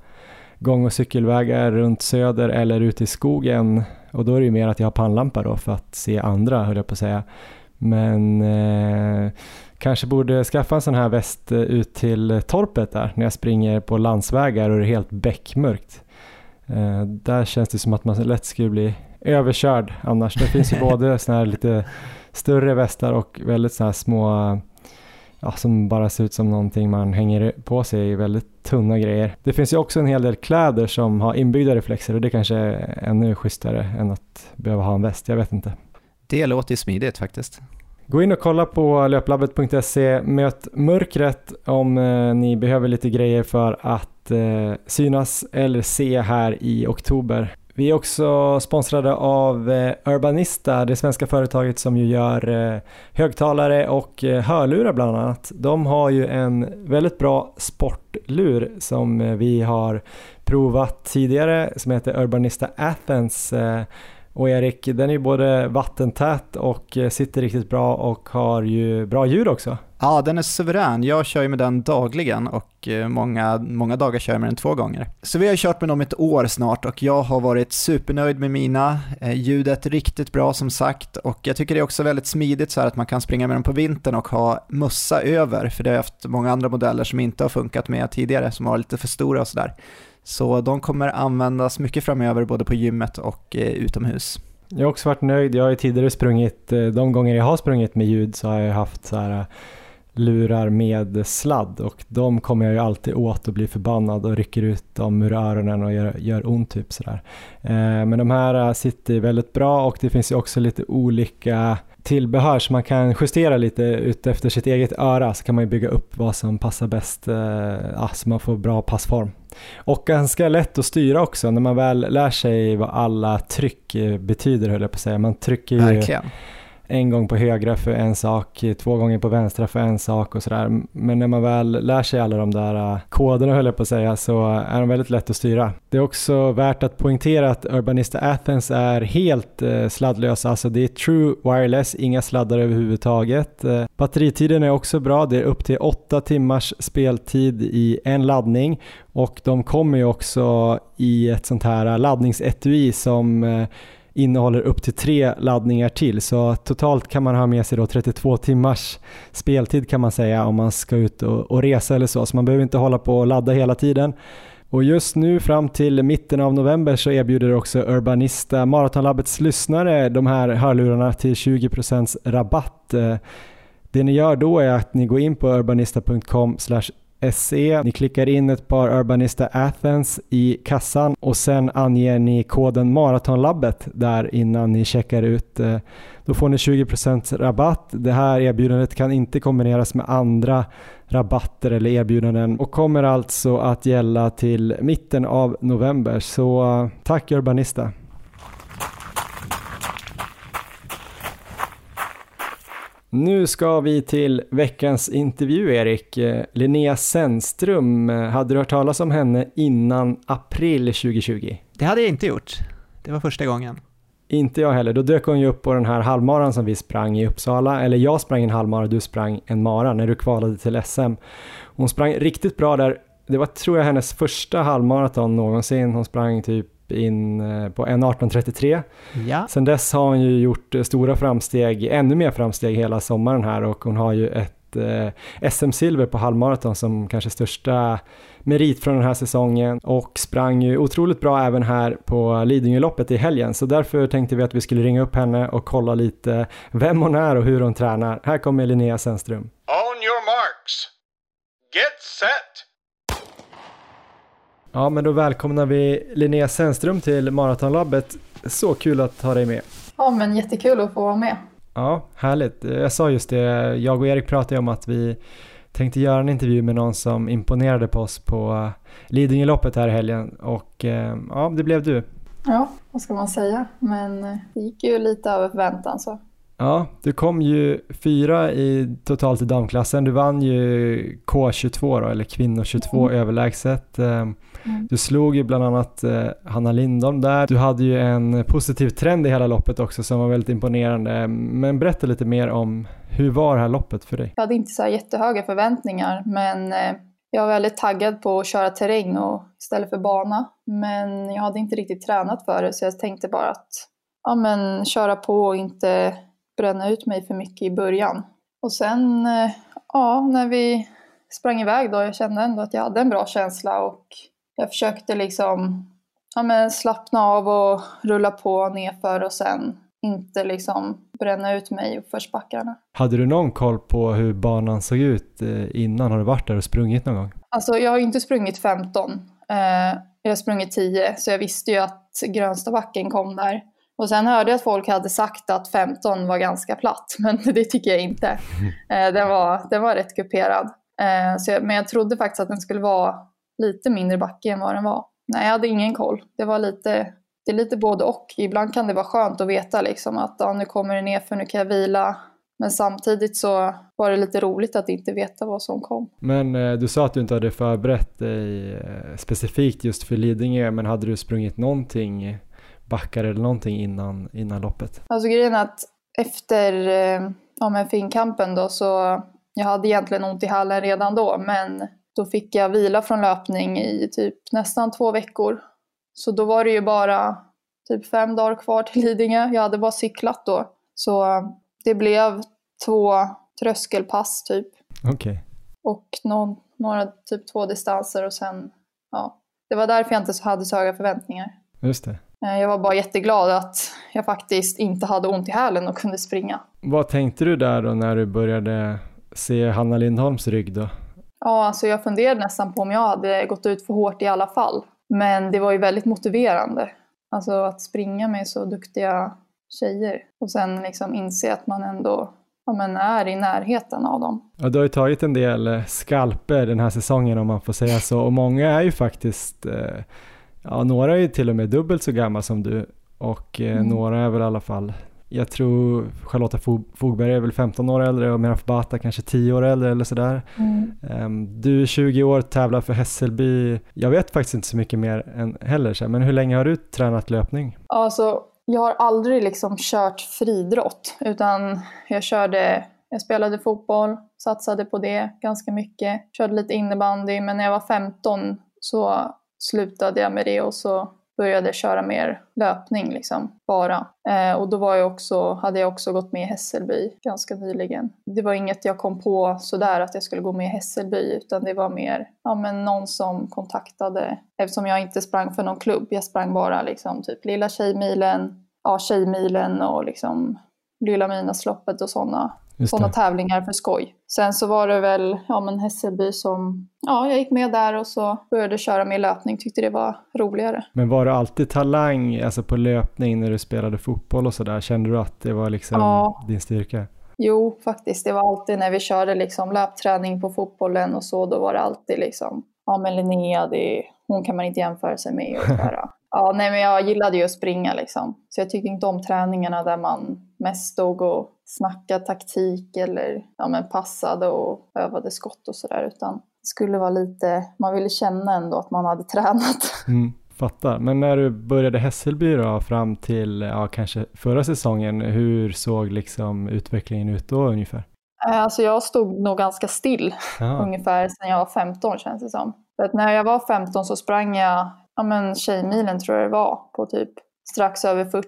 gång och cykelvägar runt söder eller ute i skogen. Och då är det ju mer att jag har pannlampa då för att se andra höll jag på att säga. Men eh, kanske borde skaffa en sån här väst eh, ut till torpet där när jag springer på landsvägar och det är helt beckmörkt. Eh, där känns det som att man lätt skulle bli överkörd annars. Det finns ju både såna här lite större västar och väldigt såna här små ja, som bara ser ut som någonting man hänger på sig i väldigt tunna grejer. Det finns ju också en hel del kläder som har inbyggda reflexer och det kanske är ännu schysstare än att behöva ha en väst, jag vet inte. Det låter ju smidigt faktiskt. Gå in och kolla på löplabbet.se, möt mörkret om eh, ni behöver lite grejer för att eh, synas eller se här i oktober. Vi är också sponsrade av eh, Urbanista, det svenska företaget som ju gör högtalare och hörlurar bland annat. De har ju en väldigt bra sportlur som vi har provat tidigare som heter Urbanista Athens och Erik, den är ju både vattentät och eh, sitter riktigt bra och har ju bra ljud också. Ja, den är suverän. Jag kör ju med den dagligen och eh, många, många dagar kör jag med den två gånger. Så vi har kört med dem ett år snart och jag har varit supernöjd med mina. Eh, ljudet ljudet riktigt bra som sagt och jag tycker det är också väldigt smidigt så här att man kan springa med dem på vintern och ha mössa över, för det har jag haft många andra modeller som inte har funkat med tidigare, som var lite för stora och sådär. Så de kommer användas mycket framöver både på gymmet och eh, utomhus. Jag har också varit nöjd. Jag har ju tidigare sprungit, eh, de gånger jag har sprungit med ljud så har jag haft så här eh, lurar med sladd och de kommer jag ju alltid åt och blir förbannad och rycker ut dem ur öronen och gör, gör ont typ sådär. Men de här sitter väldigt bra och det finns ju också lite olika tillbehör som man kan justera lite utefter sitt eget öra så kan man ju bygga upp vad som passar bäst så man får bra passform. Och ganska lätt att styra också när man väl lär sig vad alla tryck betyder höll jag på att säga. Man trycker ju Verkligen en gång på högra för en sak, två gånger på vänstra för en sak och sådär. Men när man väl lär sig alla de där äh, koderna höll jag på att säga så är de väldigt lätt att styra. Det är också värt att poängtera att Urbanista Athens är helt äh, sladdlösa. alltså det är true wireless, inga sladdar överhuvudtaget. Äh, batteritiden är också bra, det är upp till 8 timmars speltid i en laddning och de kommer ju också i ett sånt här laddningsetui som innehåller upp till tre laddningar till så totalt kan man ha med sig då 32 timmars speltid kan man säga om man ska ut och, och resa eller så så man behöver inte hålla på och ladda hela tiden. Och just nu fram till mitten av november så erbjuder också Urbanista Maratonlabbets lyssnare de här hörlurarna till 20% rabatt. Eh, det ni gör då är att ni går in på urbanista.com SE. Ni klickar in ett par Urbanista Athens i kassan och sen anger ni koden Maratonlabbet där innan ni checkar ut. Eh, då får ni 20% rabatt. Det här erbjudandet kan inte kombineras med andra rabatter eller erbjudanden och kommer alltså att gälla till mitten av november. Så eh, tack Urbanista! Nu ska vi till veckans intervju Erik. Eh, Linnea Sennström, eh, hade du hört talas om henne innan april 2020? Det hade jag inte gjort. Det var första gången. Inte jag heller. Då dök hon ju upp på den här halvmaran som vi sprang i Uppsala. Eller jag sprang en halvmara och du sprang en mara när du kvalade till SM. Hon sprang riktigt bra där. Det var tror jag hennes första halvmaraton någonsin. Hon sprang typ in eh, på 1.18.33. Ja. Sen dess har hon ju gjort eh, stora framsteg, ännu mer framsteg hela sommaren här och hon har ju ett eh, SM-silver på halvmaraton som kanske största merit från den här säsongen och sprang ju otroligt bra även här på Lidingöloppet i helgen så därför tänkte vi att vi skulle ringa upp henne och kolla lite vem hon är och hur hon tränar. Här kommer Linnea Sennström. On your marks. Get set. Ja, men då välkomnar vi Linnea Sennström till Maratonlabbet. Så kul att ha dig med. Ja, men jättekul att få vara med. Ja, härligt. Jag sa just det, jag och Erik pratade om att vi tänkte göra en intervju med någon som imponerade på oss på Lidingöloppet här i helgen och eh, ja, det blev du. Ja, vad ska man säga, men eh, det gick ju lite över förväntan så. Ja, du kom ju fyra i totalt i damklassen. Du vann ju K22 då, eller kvinnor 22 mm. överlägset. Mm. Du slog ju bland annat eh, Hanna Lindholm där. Du hade ju en positiv trend i hela loppet också som var väldigt imponerande. Men berätta lite mer om hur var det här loppet för dig? Jag hade inte så jättehöga förväntningar men eh, jag var väldigt taggad på att köra terräng och istället för bana. Men jag hade inte riktigt tränat för det så jag tänkte bara att ja, men, köra på och inte bränna ut mig för mycket i början. Och sen, eh, ja, när vi sprang iväg då, jag kände ändå att jag hade en bra känsla och jag försökte liksom ja, men slappna av och rulla på nerför och sen inte liksom bränna ut mig i uppförsbackarna. Hade du någon koll på hur banan såg ut eh, innan? Har du varit där och sprungit någon gång? Alltså jag har inte sprungit 15. Eh, jag har sprungit 10 så jag visste ju att grönsta backen kom där. Och sen hörde jag att folk hade sagt att 15 var ganska platt, men det tycker jag inte. Eh, den, var, den var rätt kuperad. Eh, så jag, men jag trodde faktiskt att den skulle vara lite mindre backe än vad den var. Nej, jag hade ingen koll. Det var lite, det är lite både och. Ibland kan det vara skönt att veta liksom att ja, nu kommer det ner för nu kan jag vila. Men samtidigt så var det lite roligt att inte veta vad som kom. Men eh, du sa att du inte hade förberett dig eh, specifikt just för Lidingö, men hade du sprungit någonting backar eller någonting innan, innan loppet? Alltså grejen är att efter eh, ja, finkampen då så jag hade egentligen ont i hallen redan då men då fick jag vila från löpning i typ nästan två veckor. Så då var det ju bara typ fem dagar kvar till Lidingö. Jag hade bara cyklat då. Så det blev två tröskelpass typ. Okej. Okay. Och någon, några typ två distanser och sen, ja. Det var därför jag inte hade så höga förväntningar. Just det. Eh, jag var bara jätteglad att jag faktiskt inte hade ont i hälen och kunde springa. Vad tänkte du där då när du började se Hanna Lindholms rygg då? Ja, alltså jag funderade nästan på om jag hade gått ut för hårt i alla fall. Men det var ju väldigt motiverande. Alltså att springa med så duktiga tjejer och sen liksom inse att man ändå ja, men är i närheten av dem. Ja, du har ju tagit en del eh, skalper den här säsongen om man får säga så och många är ju faktiskt eh, Ja, några är till och med dubbelt så gamla som du och eh, mm. några är väl i alla fall Jag tror Charlotta Fogberg är väl 15 år äldre och Meraf Bata kanske 10 år äldre eller sådär. Mm. Um, du är 20 år, tävlar för Hässelby. Jag vet faktiskt inte så mycket mer än heller, men hur länge har du tränat löpning? Alltså, jag har aldrig liksom kört fridrott, utan jag körde jag spelade fotboll, satsade på det ganska mycket, körde lite innebandy, men när jag var 15 så slutade jag med det och så började köra mer löpning liksom, bara. Eh, och då var jag också, hade jag också gått med i Hässelby ganska nyligen. Det var inget jag kom på sådär att jag skulle gå med i Hässelby utan det var mer ja, men någon som kontaktade eftersom jag inte sprang för någon klubb. Jag sprang bara liksom typ Lilla Tjejmilen, ja Tjejmilen och liksom Lilla Midnattsloppet och sådana sådana tävlingar för skoj. Sen så var det väl ja, men Hässelby som, ja, jag gick med där och så började köra med löpning, tyckte det var roligare. Men var du alltid talang alltså på löpning när du spelade fotboll och sådär? Kände du att det var liksom ja. din styrka? Jo, faktiskt. Det var alltid när vi körde liksom löpträning på fotbollen och så, då var det alltid liksom, ja men Linnea, det, hon kan man inte jämföra sig med. Och ja, nej men jag gillade ju att springa liksom. Så jag tyckte inte om träningarna där man mest stod och snacka taktik eller ja, men passade och övade skott och sådär utan det skulle vara lite, man ville känna ändå att man hade tränat. Mm, fattar. Men när du började Hässelby då fram till ja, kanske förra säsongen, hur såg liksom utvecklingen ut då ungefär? Eh, alltså jag stod nog ganska still ja. ungefär sedan jag var 15 känns det som. För att när jag var 15 så sprang jag ja, men Tjejmilen tror jag det var på typ strax över 40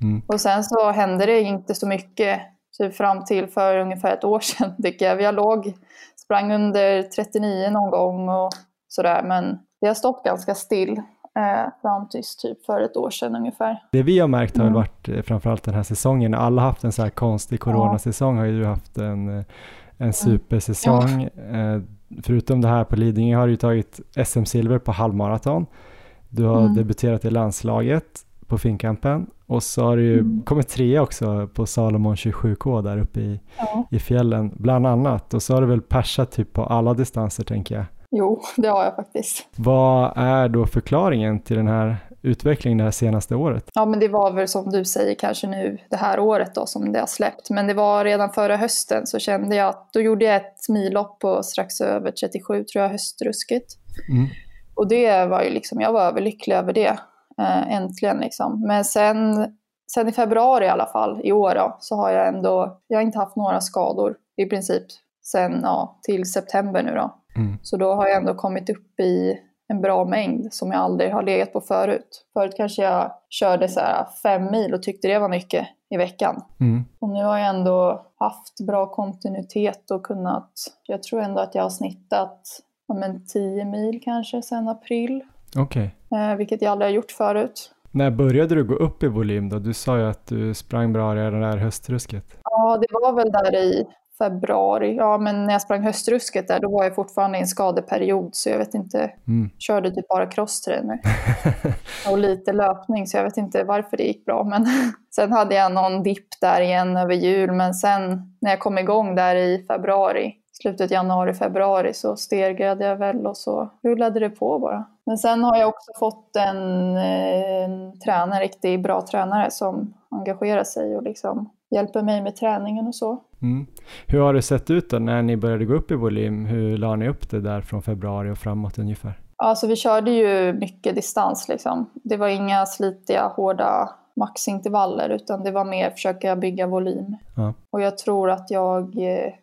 Mm. Och sen så hände det inte så mycket typ fram till för ungefär ett år sedan tycker jag. Jag låg, sprang under 39 någon gång och sådär men det har stått ganska still eh, fram tills typ för ett år sedan ungefär. Det vi har märkt har mm. varit eh, framförallt den här säsongen, alla har haft en så här konstig coronasäsong ja. har ju du haft en, eh, en mm. supersäsong. Mm. Förutom det här på Lidingö har du tagit SM-silver på halvmaraton. Du har mm. debuterat i landslaget på Finnkampen och så har ju mm. kommit tre också på Salomon 27K där uppe i, ja. i fjällen bland annat och så har du väl persat typ på alla distanser tänker jag. Jo, det har jag faktiskt. Vad är då förklaringen till den här utvecklingen det här senaste året? Ja, men det var väl som du säger kanske nu det här året då som det har släppt. Men det var redan förra hösten så kände jag att då gjorde jag ett millopp på strax över 37 tror jag, höstrusket. Mm. Och det var ju liksom, jag var överlycklig över det eh, äntligen liksom. Men sen, sen i februari i alla fall, i år då, så har jag ändå, jag har inte haft några skador i princip sen ja, till september nu då. Mm. Så då har jag ändå kommit upp i en bra mängd som jag aldrig har legat på förut. Förut kanske jag körde så här fem mil och tyckte det var mycket i veckan. Mm. Och nu har jag ändå haft bra kontinuitet och kunnat, jag tror ändå att jag har snittat ja, men 10 mil kanske sedan april. Okej. Okay. Eh, vilket jag aldrig har gjort förut. När började du gå upp i volym då? Du sa ju att du sprang bra redan där höstrusket. Ja, det var väl där i februari. Ja, men när jag sprang höstrusket där, då var jag fortfarande i en skadeperiod, så jag vet inte. Mm. Körde typ bara crosstrainer. och lite löpning, så jag vet inte varför det gick bra. Men sen hade jag någon dipp där igen över jul, men sen när jag kom igång där i februari, slutet januari, februari så stegrade jag väl och så rullade det på bara. Men sen har jag också fått en, en tränare, riktigt bra tränare som engagerar sig och liksom hjälper mig med träningen och så. Mm. Hur har det sett ut då när ni började gå upp i volym? Hur la ni upp det där från februari och framåt ungefär? Alltså vi körde ju mycket distans liksom. Det var inga slitiga, hårda maxintervaller utan det var mer försöka bygga volym. Ja. Och jag tror att jag,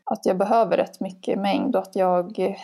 att jag behöver rätt mycket mängd och att jag,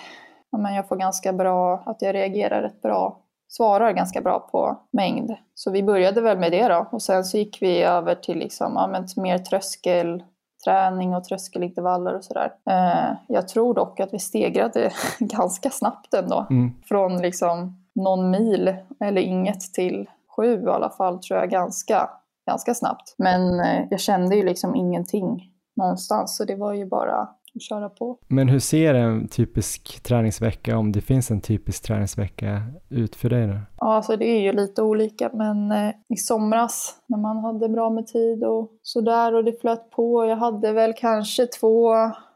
ja, men jag får ganska bra, att jag reagerar rätt bra, svarar ganska bra på mängd. Så vi började väl med det då och sen så gick vi över till liksom, ja, men mer tröskelträning och tröskelintervaller och sådär. Eh, jag tror dock att vi stegrade ganska snabbt ändå. Mm. Från liksom någon mil eller inget till sju i alla fall tror jag ganska, ganska snabbt. Men eh, jag kände ju liksom ingenting någonstans så det var ju bara köra på. Men hur ser en typisk träningsvecka, om det finns en typisk träningsvecka, ut för dig då? Ja, alltså det är ju lite olika men eh, i somras när man hade bra med tid och sådär och det flöt på. Jag hade väl kanske två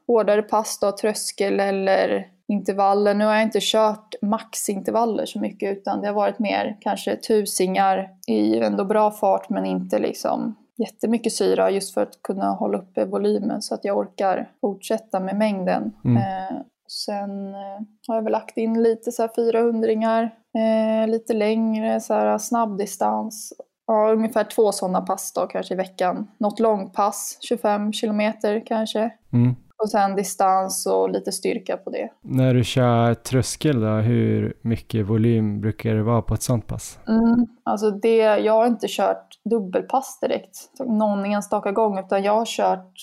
hårdare pass då, tröskel eller intervaller. Nu har jag inte kört maxintervaller så mycket utan det har varit mer kanske tusingar i ändå bra fart men inte liksom jättemycket syra just för att kunna hålla uppe volymen så att jag orkar fortsätta med mängden. Mm. Eh, sen eh, har jag väl lagt in lite så här 400 eh, lite längre så här snabbdistans. Ja, ungefär två sådana pass då kanske i veckan. Något långpass, 25 kilometer kanske. Mm. Och sen distans och lite styrka på det. När du kör tröskel då, hur mycket volym brukar det vara på ett sånt pass? Mm, alltså det, jag har inte kört dubbelpass direkt någon enstaka gång utan jag har kört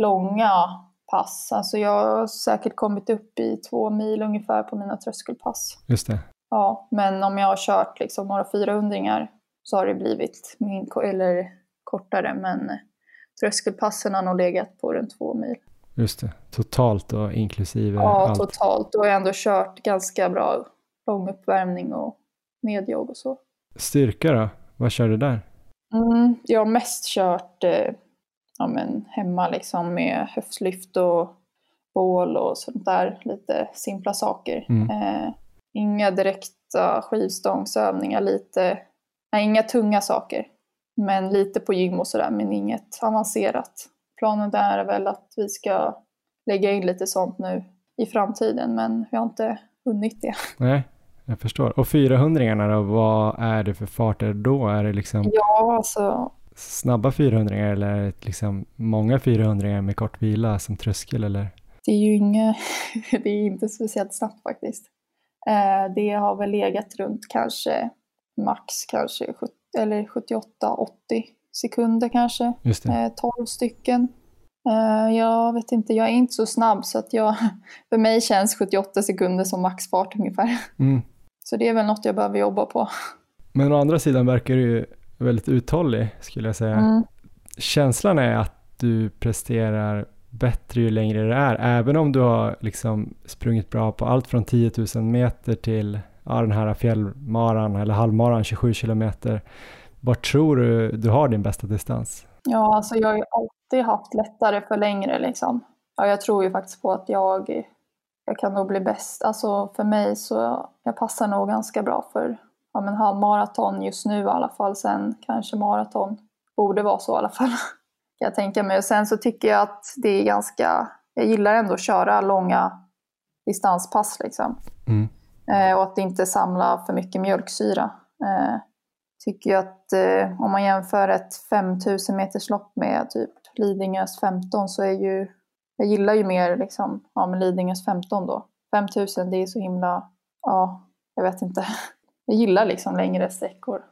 långa pass. Alltså jag har säkert kommit upp i två mil ungefär på mina tröskelpass. Just det. Ja, men om jag har kört liksom några 400 så har det blivit min, eller kortare men tröskelpassen har nog legat på runt två mil. Just det. Totalt då, inklusive Ja, allt? totalt. Då har jag ändå kört ganska bra lång uppvärmning och nedjogg och så. Styrka då? Vad kör du där? Mm, jag har mest kört eh, ja, men hemma liksom med höftlyft och bål och sånt där. Lite simpla saker. Mm. Eh, inga direkta skivstångsövningar, lite, nej, inga tunga saker. Men lite på gym och sådär, men inget avancerat. Planen där är väl att vi ska lägga in lite sånt nu i framtiden, men vi har inte hunnit det. Nej, jag förstår. Och 400 då, vad är det för farter då? Är det liksom Ja, alltså snabba 400 eller är det liksom många 400 med kort vila som tröskel eller? det är ju inga, det är inte speciellt snabbt faktiskt. Eh, det har väl legat runt kanske max kanske 70, eller 78-80 sekunder kanske. Just det. Eh, 12 stycken. Eh, jag vet inte, jag är inte så snabb så att jag, för mig känns 78 sekunder som maxfart ungefär. Mm. Så det är väl något jag behöver jobba på. Men å andra sidan verkar du ju väldigt uthållig skulle jag säga. Mm. Känslan är att du presterar bättre ju längre det är, även om du har liksom sprungit bra på allt från 10 000 meter till ja, den här fjällmaran eller halvmaran 27 kilometer. Var tror du du har din bästa distans? Ja, alltså jag har ju alltid haft lättare för längre liksom. Ja, jag tror ju faktiskt på att jag, jag kan nog bli bäst. Alltså för mig så, jag passar nog ganska bra för ja, men halvmaraton just nu i alla fall. Sen kanske maraton. Borde vara så i alla fall. Kan jag tänka mig. Och sen så tycker jag att det är ganska, jag gillar ändå att köra långa distanspass liksom. Mm. Eh, och att inte samla för mycket mjölksyra. Eh, tycker jag att eh, om man jämför ett 5000 meters lopp med typ Lidingös 15 så är ju, jag gillar ju mer liksom, ja men Lidingös 15 då. 5000 det är så himla, ja, jag vet inte. Jag gillar liksom längre sträckor.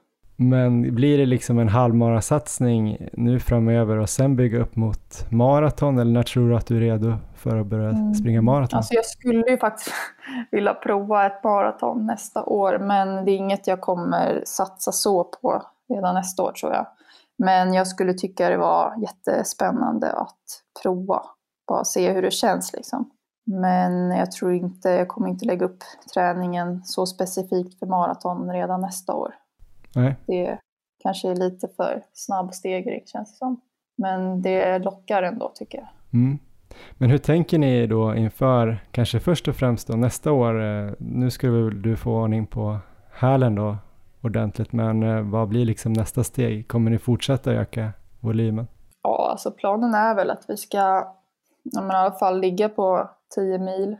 Men blir det liksom en halvmarasatsning nu framöver och sen bygga upp mot maraton eller när tror du att du är redo för att börja Mm. springa maraton? Alltså jag skulle ju faktiskt vilja prova ett maraton nästa år men det är inget jag kommer satsa så på redan nästa år tror jag. Men jag skulle tycka det var jättespännande att prova. Bara se hur det känns liksom. Men jag tror inte, jag kommer inte lägga upp träningen så specifikt för maraton redan nästa år. Nej. Det kanske är lite för snabb stegring känns det som. Men det lockar ändå tycker jag. Mm. Men hur tänker ni då inför, kanske först och främst då nästa år, eh, nu ska du få ordning på hälen då ordentligt, men eh, vad blir liksom nästa steg? Kommer ni fortsätta öka volymen? Ja, alltså planen är väl att vi ska men i alla fall ligga på 10 mil.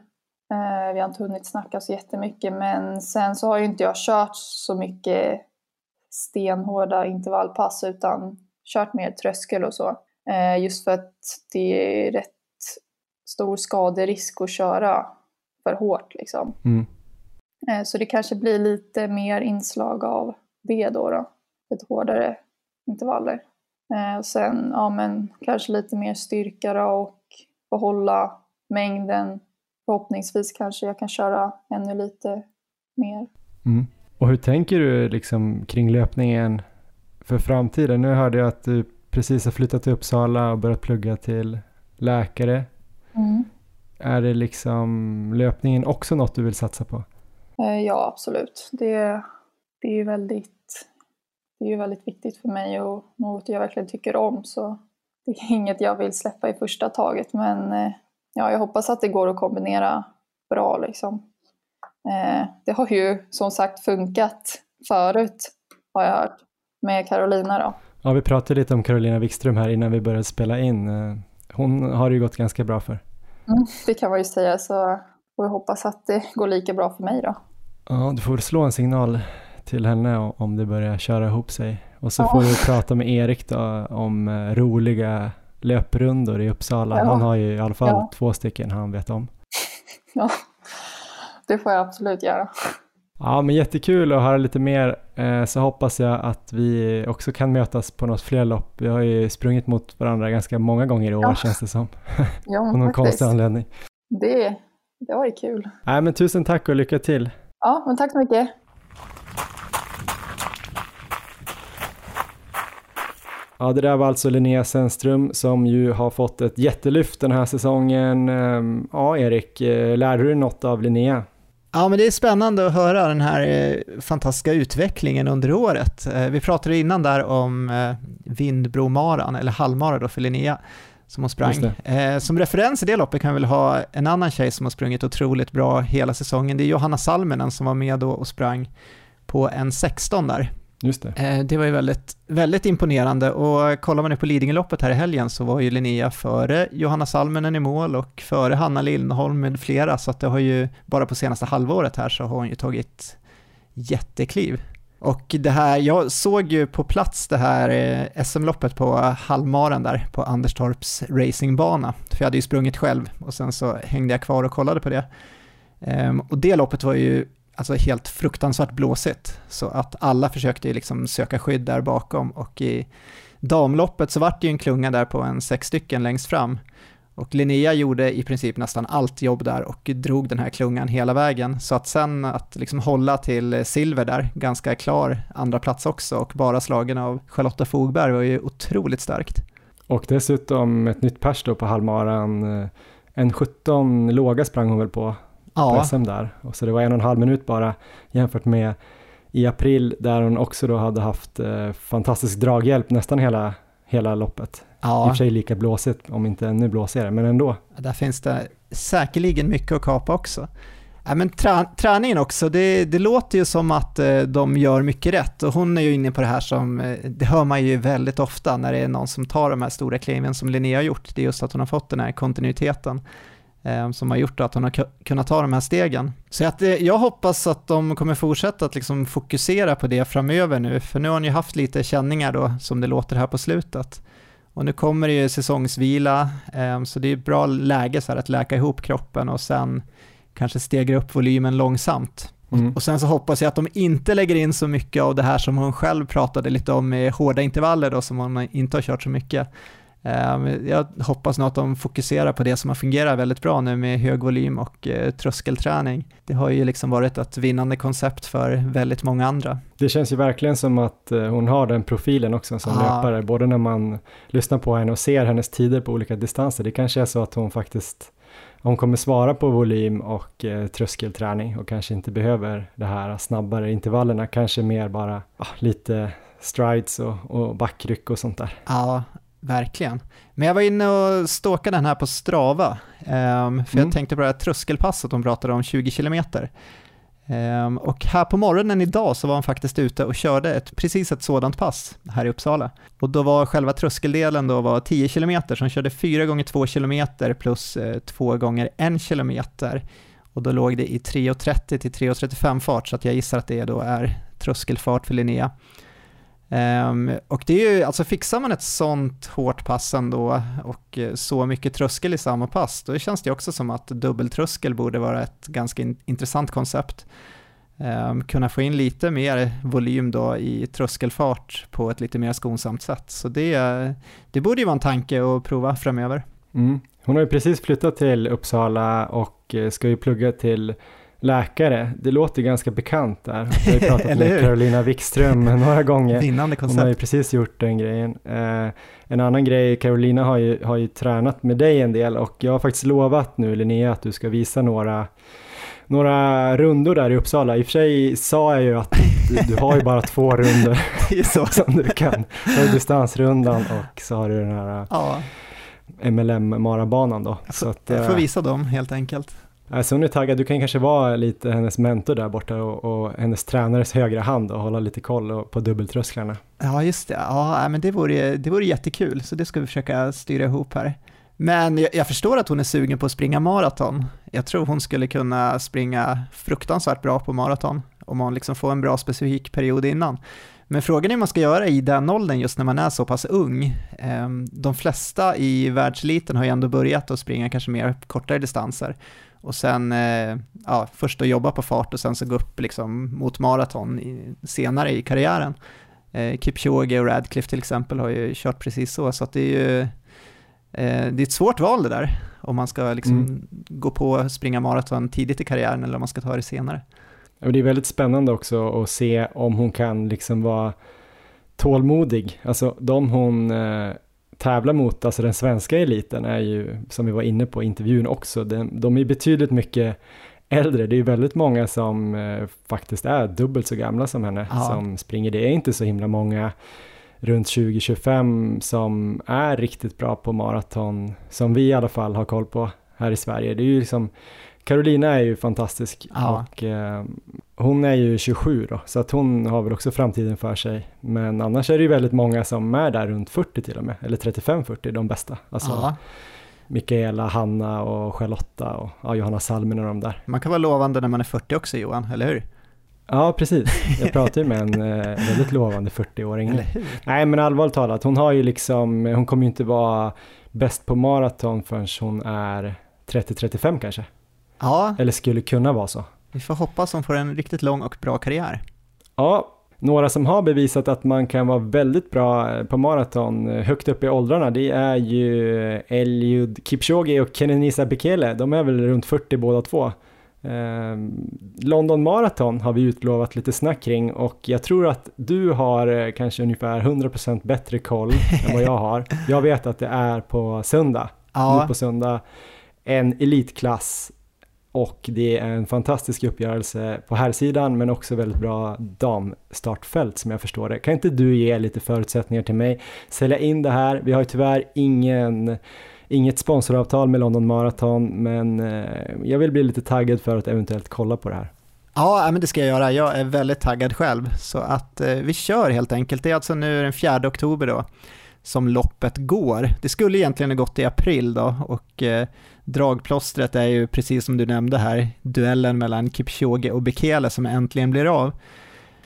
Eh, vi har inte hunnit snacka så jättemycket men sen så har ju inte jag kört så mycket stenhårda intervallpass utan kört mer tröskel och så. Eh, just för att det är rätt stor skaderisk att köra för hårt liksom. Mm. Eh, Så det kanske blir lite mer inslag av det då. då. Lite hårdare intervaller. Eh, Och sen ja, men kanske lite mer styrka då och behålla mängden. Förhoppningsvis kanske jag kan köra ännu lite mer. Mm. Och hur tänker du liksom kring löpningen för framtiden? Nu hörde jag att du precis har flyttat till Uppsala och börjat plugga till läkare. Är det liksom löpningen också något du vill satsa på? Eh, Ja, absolut. Det, det är ju väldigt, det är ju väldigt viktigt för mig och något jag verkligen tycker om. Så det är inget jag vill släppa i första taget. Men eh, ja, jag hoppas att det går att kombinera bra. Liksom. Eh, Det har ju som sagt funkat förut, har jag hört, med Carolina. Då. Ja, vi pratade lite om Carolina Wikström här innan vi började spela in. Eh, hon har det ju gått ganska bra för. Mm, det kan man ju säga, så får vi hoppas att det går lika bra för mig då. Ja, du får slå en signal till henne om det börjar köra ihop sig. Och så ja. får du prata med Erik då om eh, roliga löprundor i Uppsala. Ja. Han har ju i alla fall ja. två stycken han vet om. Ja, det får jag absolut göra. Ja, men jättekul att höra lite mer. Eh, så hoppas jag att vi också kan mötas på något fler lopp. Vi har ju sprungit mot varandra ganska många gånger i år ja. känns det som. Ja, På någon faktiskt. konstig anledning. Det, det var ju kul. Nej, men tusen tack och lycka till. Ja, men tack så mycket. Ja, det där var alltså Linnea Sennström som ju har fått ett jättelyft den här säsongen. Ehm, ja, Erik, eh, lärde du dig något av Linnea? Ja, men det är spännande att höra den här eh, fantastiska utvecklingen under året. Eh, vi pratade innan där om Vindbromaran, eller halvmara då för Linnea, som hon sprang. Som referens i det loppet kan vi väl ha en annan tjej som har sprungit otroligt bra hela säsongen. Det är Johanna Salminen som var med då och sprang på en 16 där. Just det. Eh, det var ju väldigt, väldigt imponerande och kollar man nu på Lidingöloppet här i helgen så var ju Linnea före Johanna Salminen i mål och före Hanna Lindholm med flera så att det har ju bara på senaste halvåret här så har hon ju tagit jättekliv. Och det här, jag såg ju på plats det här eh, SM-loppet på halvmaran där på Anderstorps racingbana, för jag hade ju sprungit själv och sen så hängde jag kvar och kollade på det. Ehm, och det loppet var ju alltså helt fruktansvärt blåsigt. Så att alla försökte liksom söka skydd där bakom och i damloppet så vart det ju en klunga där på en sex stycken längst fram. Och Linnea gjorde i princip nästan allt jobb där och drog den här klungan hela vägen. Så att sen att liksom hålla till silver där, ganska klar andra plats också och bara slagen av Charlotta Fogberg var ju otroligt starkt. Och dessutom ett nytt pers då på halvmaran. Eh, en 17 låga sprang hon väl på ja. på SM där. Och så det var en och en halv minut bara jämfört med i april där hon också då hade haft eh, fantastisk draghjälp nästan hela, hela loppet. Ja. I och för sig lika blåsigt, om inte ännu blåsigare, men ändå. Där finns det säkerligen mycket att kapa också. Ja, men trä, träningen också, det, det, låter ju som att eh, de gör mycket rätt och hon är ju inne på det här som, eh, det hör man ju väldigt ofta när det är någon som tar de här stora kliven som Linnea har gjort, det är just att hon har fått den här kontinuiteten som har gjort att hon har kunnat ta de här stegen. Så att, eh, jag hoppas att de kommer fortsätta att liksom fokusera på det framöver nu, för nu har hon ju haft lite känningar då, som det låter här på slutet. Och nu kommer det ju säsongsvila, eh, så det är ett bra läge så här, att läka ihop kroppen och sen kanske stegra upp volymen långsamt. Mm. Och sen så hoppas jag att de inte lägger in så mycket av det här som hon själv pratade lite om med hårda intervaller då, som hon inte har kört så mycket. Ehm, jag hoppas nog att de fokuserar på det som har fungerat väldigt bra nu med hög volym och eh, tröskelträning. Det har ju liksom varit ett vinnande koncept för väldigt många andra. Det känns ju verkligen som att eh, hon har den profilen också som ah. löpare, både när man lyssnar på henne och ser hennes tider på olika distanser. Det kanske är så att hon faktiskt hon kommer svara på volym och eh, tröskelträning och kanske inte behöver det här snabbare intervallerna, kanske mer bara ah, lite strides och, och backryck och sånt där. Ja, Verkligen. Men jag var inne och stalkade den här på Strava, um, för mm. jag tänkte på det här tröskelpasset de pratade om, 20 km. Um, och här på morgonen idag så var han faktiskt ute och körde ett, precis ett sådant pass här i Uppsala. Och då var själva tröskeldelen då var 10 km, så han körde 4 gånger 2 km plus eh, 2 gånger 1 km. Och då låg det i 3.30 till 3.35 fart, så att jag gissar att det då är tröskelfart för Linnea. Um, och det är ju, alltså fixar man ett sånt hårt pass ändå och eh, så mycket tröskel i samma pass, då känns det också som att dubbeltröskel borde vara ett ganska in, intressant koncept. Um, kunna få in lite mer volym då i tröskelfart på ett lite mer skonsamt sätt. Så det, det borde ju vara en tanke att prova framöver. Mm. Hon har ju precis flyttat till Uppsala och eh, ska ju plugga till läkare, det låter ganska bekant där. Jag har ju pratat med Carolina Wikström några gånger. Vinnande koncept. Hon har ju precis gjort den grejen. Eh, en annan grej, Carolina har ju, har ju tränat med dig en del och jag har faktiskt lovat nu Linnea att du ska visa några några rundor där i Uppsala. I och för sig sa jag ju att du, du har ju bara två runder som du kan. Du har distansrundan och så har du den här ja. MLM-marabanan då. Jag får, att, jag får eh, visa dem helt enkelt. Alltså hon är taggad, du kan kanske vara lite hennes mentor där borta och, och hennes tränares högra hand och hålla lite koll på dubbeltrösklarna. Ja, just det. Ja, men det vore, det vore jättekul, så det ska vi försöka styra ihop här. Men jag, jag förstår att hon är sugen på att springa maraton. Jag tror hon skulle kunna springa fruktansvärt bra på maraton om hon liksom får en bra specifik period innan. Men frågan är hur man ska göra i den åldern just när man är så pass ung. Ehm, de flesta i världseliten har ju ändå börjat att springa kanske mer kortare distanser och sen eh, ja, först att jobba på fart och sen så gå upp liksom mot maraton senare i karriären. Eh, Kipchoge och Radcliffe till exempel har ju kört precis så, så det är ju eh, det är ett svårt val det där, om man ska liksom mm. gå på och springa maraton tidigt i karriären eller om man ska ta det senare. det är väldigt spännande också att se om hon kan liksom vara tålmodig. Alltså de hon tävlar mot, alltså den svenska eliten är ju, som vi var inne på i intervjun också, de, de är betydligt mycket äldre. Det är ju väldigt många som eh, faktiskt är dubbelt så gamla som henne ja. som springer. Det är inte så himla många runt 2025 som är riktigt bra på maraton, som vi i alla fall har koll på här i Sverige. Det är ju liksom Carolina är ju fantastisk ja. och eh, hon är ju 27 då, så att hon har väl också framtiden för sig. Men annars är det ju väldigt många som är där runt 40 till och med, eller 35-40, de bästa. Alltså ja. Mikaela, Hanna och Charlotta och ja, Johanna Salmen och de där. Man kan vara lovande när man är 40 också Johan, eller hur? Ja, precis. Jag pratar ju med en eh, väldigt lovande 40-åring. Nej, men allvarligt talat, hon har ju liksom, hon kommer ju inte vara bäst på maraton förrän hon är 30-35 kanske. Ja. Eller skulle kunna vara så. Vi får hoppas hon får en riktigt lång och bra karriär. Ja, några som har bevisat att man kan vara väldigt bra på maraton högt upp i åldrarna, det är ju Eliud Kipchoge och Kenenisa Bekele. De är väl runt 40 båda två. Eh, London Marathon har vi utlovat lite snack kring och jag tror att du har eh, kanske ungefär 100% bättre koll än vad jag har. Jag vet att det är på söndag, ja. nu på söndag, en elitklass och det är en fantastisk uppgörelse på här sidan men också väldigt bra damstartfält som jag förstår det. Kan inte du ge lite förutsättningar till mig, sälja in det här? Vi har ju tyvärr ingen, inget sponsoravtal med London Marathon men eh, jag vill bli lite taggad för att eventuellt kolla på det här. Ja, men det ska jag göra. Jag är väldigt taggad själv. Så att eh, vi kör helt enkelt. Det är alltså nu den 4 oktober då som loppet går. Det skulle egentligen ha gått i april då och eh, dragplåstret är ju precis som du nämnde här, duellen mellan Kipchoge och Bekele som äntligen blir av.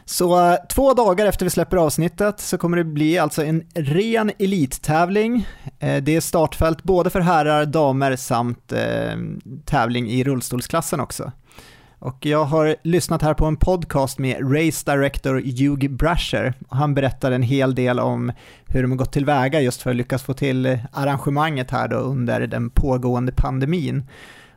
Så eh, två dagar efter vi släpper avsnittet så kommer det bli alltså en ren elittävling. Eh, det är startfält både för herrar, damer samt eh, tävling i rullstolsklassen också. Och jag har lyssnat här på en podcast med Race Director Hugh Brasher. Han berättar en hel del om hur de har gått tillväga just för att lyckas få till arrangemanget här då under den pågående pandemin.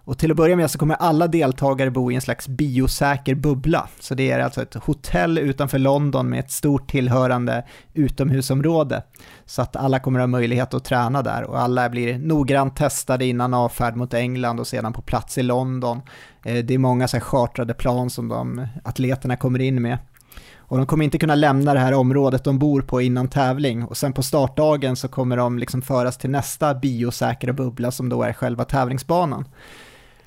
Och till att börja med så kommer alla deltagare bo i en slags biosäker bubbla. Så det är alltså ett hotell utanför London med ett stort tillhörande utomhusområde. Så att alla kommer ha möjlighet att träna där och alla blir noggrant testade innan avfärd mot England och sedan på plats i London. Eh, det är många så här chartrade plan som de atleterna kommer in med. Och de kommer inte kunna lämna det här området de bor på innan tävling och sen på startdagen så kommer de liksom föras till nästa biosäkra bubbla som då är själva tävlingsbanan.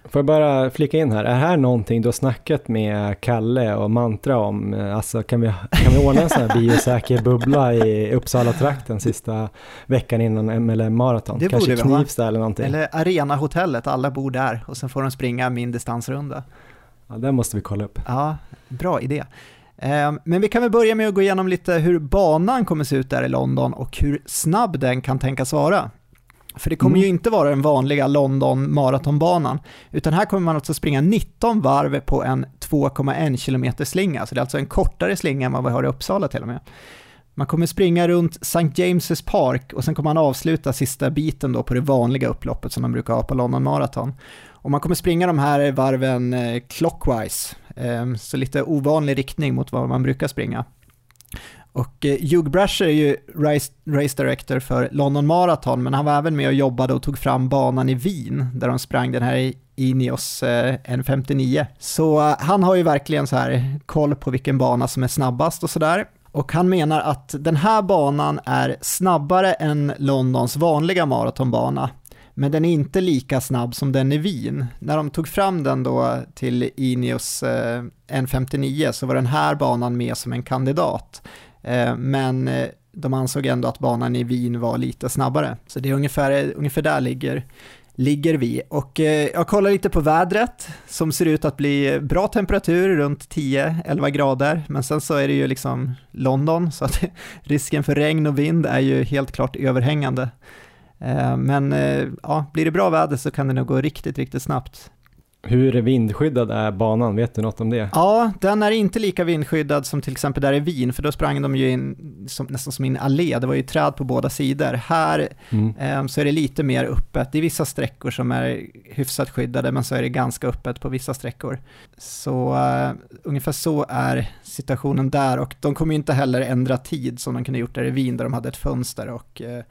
Får jag bara flika in här, är det här någonting du har snackat med Kalle och Mantra om? Alltså kan vi, kan vi ordna en sån här biosäker bubbla i Uppsala-trakten sista veckan innan MLM Marathon? Det Kanske Knivsta eller någonting? Eller Arenahotellet, alla bor där och sen får de springa min distansrunda. Ja, det måste vi kolla upp. Ja, bra idé. Ehm, men vi kan väl börja med att gå igenom lite hur banan kommer se ut där i London och hur snabb den kan tänkas vara. För det kommer mm. ju inte vara den vanliga London maratonbanan, utan här kommer man alltså springa 19 varv på en 2,1 km slinga, så det är alltså en kortare slinga än vad vi har i Uppsala till och med. Man kommer springa runt St. James's Park och sen kommer man avsluta sista biten då på det vanliga upploppet som man brukar ha på London Marathon. Och man kommer springa de här varven eh, clockwise, eh, så lite ovanlig riktning mot vad man brukar springa. Och eh, Hugh Brasher är ju race, race director för London Marathon, men han var även med och jobbade och tog fram banan i Wien, där de sprang den här Ineos eh, N59. Så eh, han har ju verkligen så här koll på vilken bana som är snabbast och sådär. Och han menar att den här banan är snabbare än Londons vanliga maratonbana, men den är inte lika snabb som den i Wien. När de tog fram den då till Ineos eh, N59 så var den här banan med som en kandidat. Eh, men eh, de ansåg ändå att banan i Wien var lite snabbare. Så det är ungefär, ungefär där ligger, ligger vi. Och eh, jag kollar lite på vädret som ser ut att bli bra temperatur, runt 10-11 grader. Men sen så är det ju liksom London, så att risken för regn och vind är ju helt klart överhängande. Men ja, blir det bra väder så kan det nog gå riktigt, riktigt snabbt. Hur vindskyddad är banan? Vet du något om det? Ja, den är inte lika vindskyddad som till exempel där i Wien, för då sprang de ju in som, nästan som en allé, det var ju träd på båda sidor. Här mm. eh, så är det lite mer öppet, det är vissa sträckor som är hyfsat skyddade, men så är det ganska öppet på vissa sträckor. Så uh, ungefär så är situationen där, och de kommer ju inte heller ändra tid som de kunde gjort där i Wien, där de hade ett fönster och uh,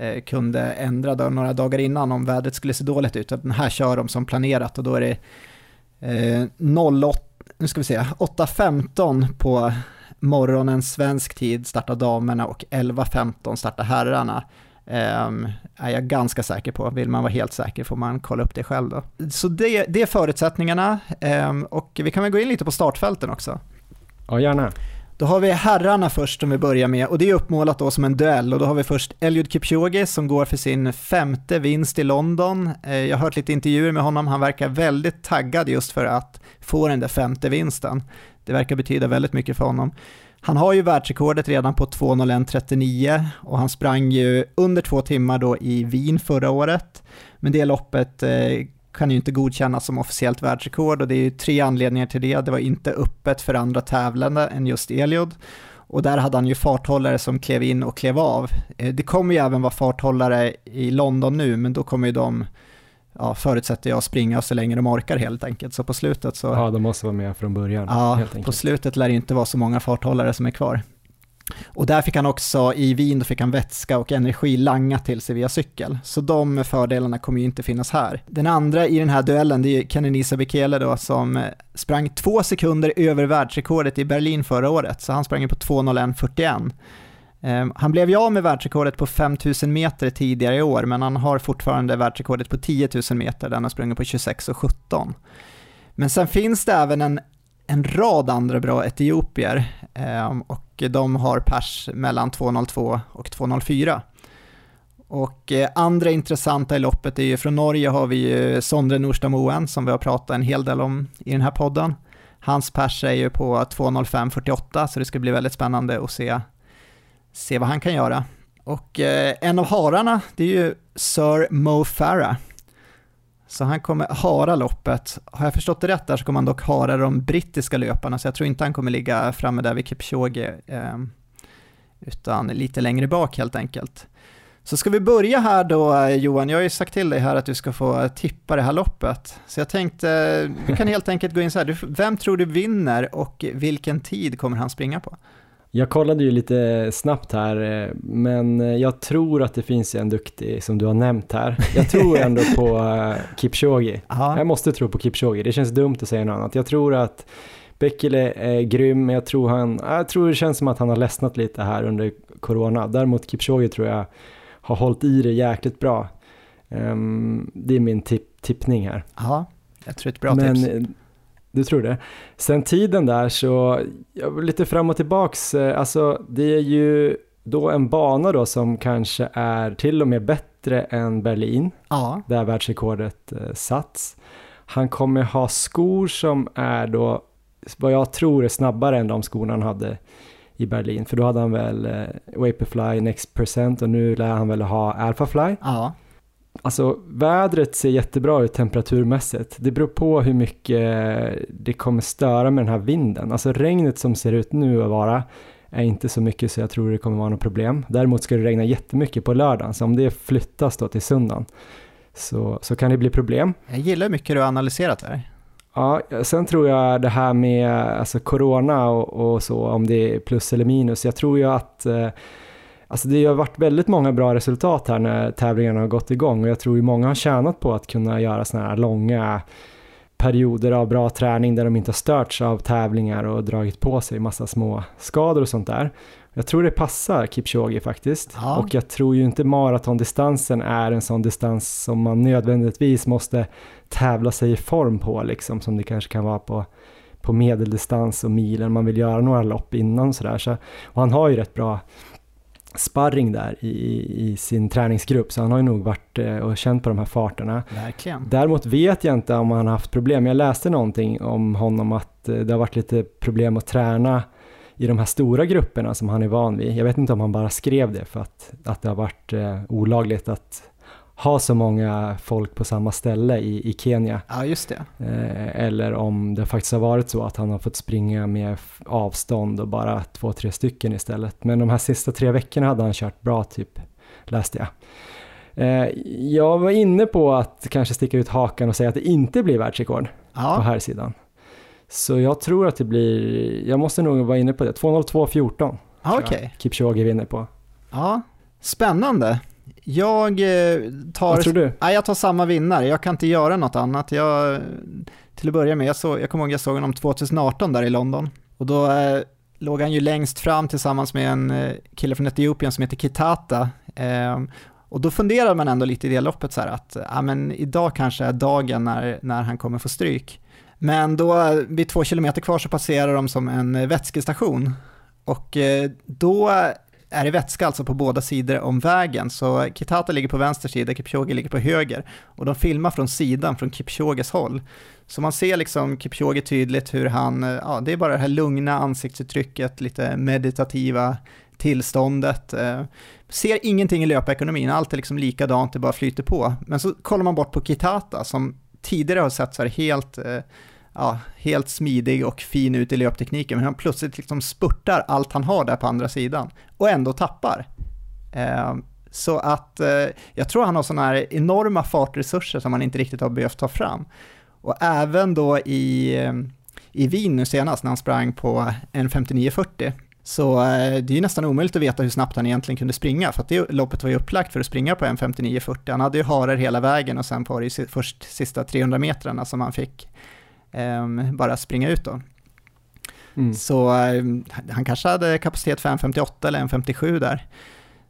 eh, kunde ändra då, några dagar innan om vädret skulle se dåligt ut. Den här kör de som planerat och då är det eh, 08, nu ska vi se, 8.15 på morgonen svensk tid startar damerna och 11.15 startar herrarna. Um, är jag ganska säker på. Vill man vara helt säker får man kolla upp det själv då. Så det, det är förutsättningarna um, och vi kan väl gå in lite på startfälten också. Ja, gärna. Då har vi herrarna först som vi börjar med och det är uppmålat då som en duell och då har vi först Eliud Kipchoge som går för sin femte vinst i London. Eh, jag har hört lite intervjuer med honom, han verkar väldigt taggad just för att få den där femte vinsten. Det verkar betyda väldigt mycket för honom. Han har ju världsrekordet redan på 2.01.39 och han sprang ju under två timmar då i Wien förra året. Men det loppet eh, kan ju inte godkännas som officiellt världsrekord och det är ju tre anledningar till det. Det var inte öppet för andra tävlande än just Eliud och där hade han ju farthållare som klev in och klev av. Eh, det kommer ju även vara farthållare i London nu, men då kommer ju de, ja, förutsätter jag, springa så länge de orkar helt enkelt. Så på slutet så... Ja, de måste vara med från början. Ja, på slutet lär det inte vara så många farthållare som är kvar. Och där fick han också, i Wien, då fick han vätska och energi langa till sig via cykel. Så de fördelarna kommer ju inte finnas här. Den andra i den här duellen, det är Kenenisa Bekele då, som eh, sprang två sekunder över världsrekordet i Berlin förra året, så han sprang ju på 2.01.41. Ehm, han blev ju av med världsrekordet på 5000 meter tidigare i år, men han har fortfarande världsrekordet på 10 000 meter, där han har sprungit på 26.17. Men sen finns det även en en rad andra bra etiopier ehm, och de har pers mellan 2.02 och 2.04. Och eh, andra intressanta i loppet är ju från Norge har vi ju Sondre Nordstamoen som vi har pratat en hel del om i den här podden. Hans pers är ju på 2.05.48 så det ska bli väldigt spännande att se, se vad han kan göra. Och eh, en av hararna det är ju Sir Mo Farah så han kommer hara loppet. Har jag förstått det rätt där så kommer han dock hara de brittiska löparna, så jag tror inte han kommer ligga framme där vid Kipchoge, eh, utan lite längre bak helt enkelt. Så ska vi börja här då Johan, jag har ju sagt till dig här att du ska få tippa det här loppet. Så jag tänkte, vi kan helt enkelt gå in så här, vem tror du vinner och vilken tid kommer han springa på? Jag kollade ju lite snabbt här, eh, men jag tror att det finns en duktig som du har nämnt här. Jag tror ändå på eh, Kipchoge. Aha. Jag måste tro på Kipchoge, det känns dumt att säga något annat. Jag tror att Bekele är grym, men jag tror, han, jag tror det känns som att han har ledsnat lite här under corona. Däremot Kipchoge tror jag har hållit i det jäkligt bra. Um, det är min tipp, tippning här. Ja, jag tror ett bra men, tips. Du tror det? Sen tiden där så, lite fram och tillbaks, eh, alltså det är ju då en bana då som kanske är till och med bättre än Berlin, ja. där världsrekordet eh, satts. Han kommer ha skor som är då, vad jag tror är snabbare än de skorna han hade i Berlin, för då hade han väl eh, Vaporfly Next Percent och nu lär han väl ha Alphafly. Ja. Alltså vädret ser jättebra ut temperaturmässigt. Det beror på hur mycket det kommer störa med den här vinden. Alltså regnet som ser ut nu att vara är inte så mycket så jag tror det kommer vara något problem. Däremot ska det regna jättemycket på lördagen, så om det flyttas då till söndagen så, så kan det bli problem. Jag gillar hur mycket du har analyserat där. Ja, sen tror jag det här med alltså corona och, och så, om det är plus eller minus. Jag tror ju att eh, Alltså det har varit väldigt många bra resultat här när tävlingarna har gått igång och jag tror ju många har tjänat på att kunna göra sådana här långa perioder av bra träning där de inte har störts av tävlingar och dragit på sig massa små skador och sånt där. Jag tror det passar Kipchoge faktiskt. Ja. Och jag tror ju inte maratondistansen är en sån distans som man nödvändigtvis måste tävla sig i form på, liksom som det kanske kan vara på, på medeldistans och milen. Man vill göra några lopp innan sådär. Så, och han har ju rätt bra sparring där i, i sin träningsgrupp, så han har ju nog varit eh, och känt på de här farterna. Verkligen. Däremot vet jag inte om han har haft problem. Jag läste någonting om honom att eh, det har varit lite problem att träna i de här stora grupperna som han är van vid. Jag vet inte om han bara skrev det för att, att det har varit eh, olagligt att ha så många folk på samma ställe i, i Kenya. Ja, just det. Eh, eller om det faktiskt har varit så att han har fått springa med avstånd och bara två, tre stycken istället. Men de här sista tre veckorna hade han kört bra typ, läste jag. Eh, jag var inne på att kanske sticka ut hakan och säga att det inte blir världsrekord på Ja, här sidan. Så jag tror att det blir, jag måste nog vara inne på det, 2.02.14 ja, tror okej. jag Kipchoge vinner på. Ja, spännande. Jag eh, tar... Vad tror du? Nej, jag tar samma vinnare. Jag kan inte göra något annat. Jag, till att börja med, jag, såg, jag kommer ihåg jag såg honom 2018 där i London. Och då eh, låg han ju längst fram tillsammans med en eh, kille från Etiopien som heter Kitata. Eh, och då funderar man ändå lite i det loppet så här att ja, men idag kanske är dagen när, när han kommer få stryk. Men då eh, vid två kilometer kvar så passerar de som en eh, vätskestation. Och då är det vätska alltså på båda sidor om vägen, så Kitata ligger på vänster sida, Kipchoge ligger på höger. Och de filmar från sidan, från Kipchoges håll. Så man ser liksom Kipchoge tydligt hur han, eh, ja det är bara det här lugna ansiktsuttrycket, lite meditativa tillståndet. Eh, ser ingenting i löpekonomin, allt är liksom likadant, det bara flyter på. Men så kollar man bort på Kitata som tidigare har sett så här helt eh, ja, helt smidig och fin ut i löptekniken, men han plötsligt liksom spurtar allt han har där på andra sidan och ändå tappar. Eh, så att eh, jag tror han har sådana här enorma fartresurser som han inte riktigt har behövt ta fram. Och även då i, eh, i Wien nu senast när han sprang på en 59.40 så eh, det är ju nästan omöjligt att veta hur snabbt han egentligen kunde springa, för att det loppet var ju upplagt för att springa på 1.59.40. Han hade ju harar hela vägen och sen var det ju först sista 300 metrarna som han fick bara springa ut då. Mm. Så um, han kanske hade kapacitet för en 58 eller en 57 där.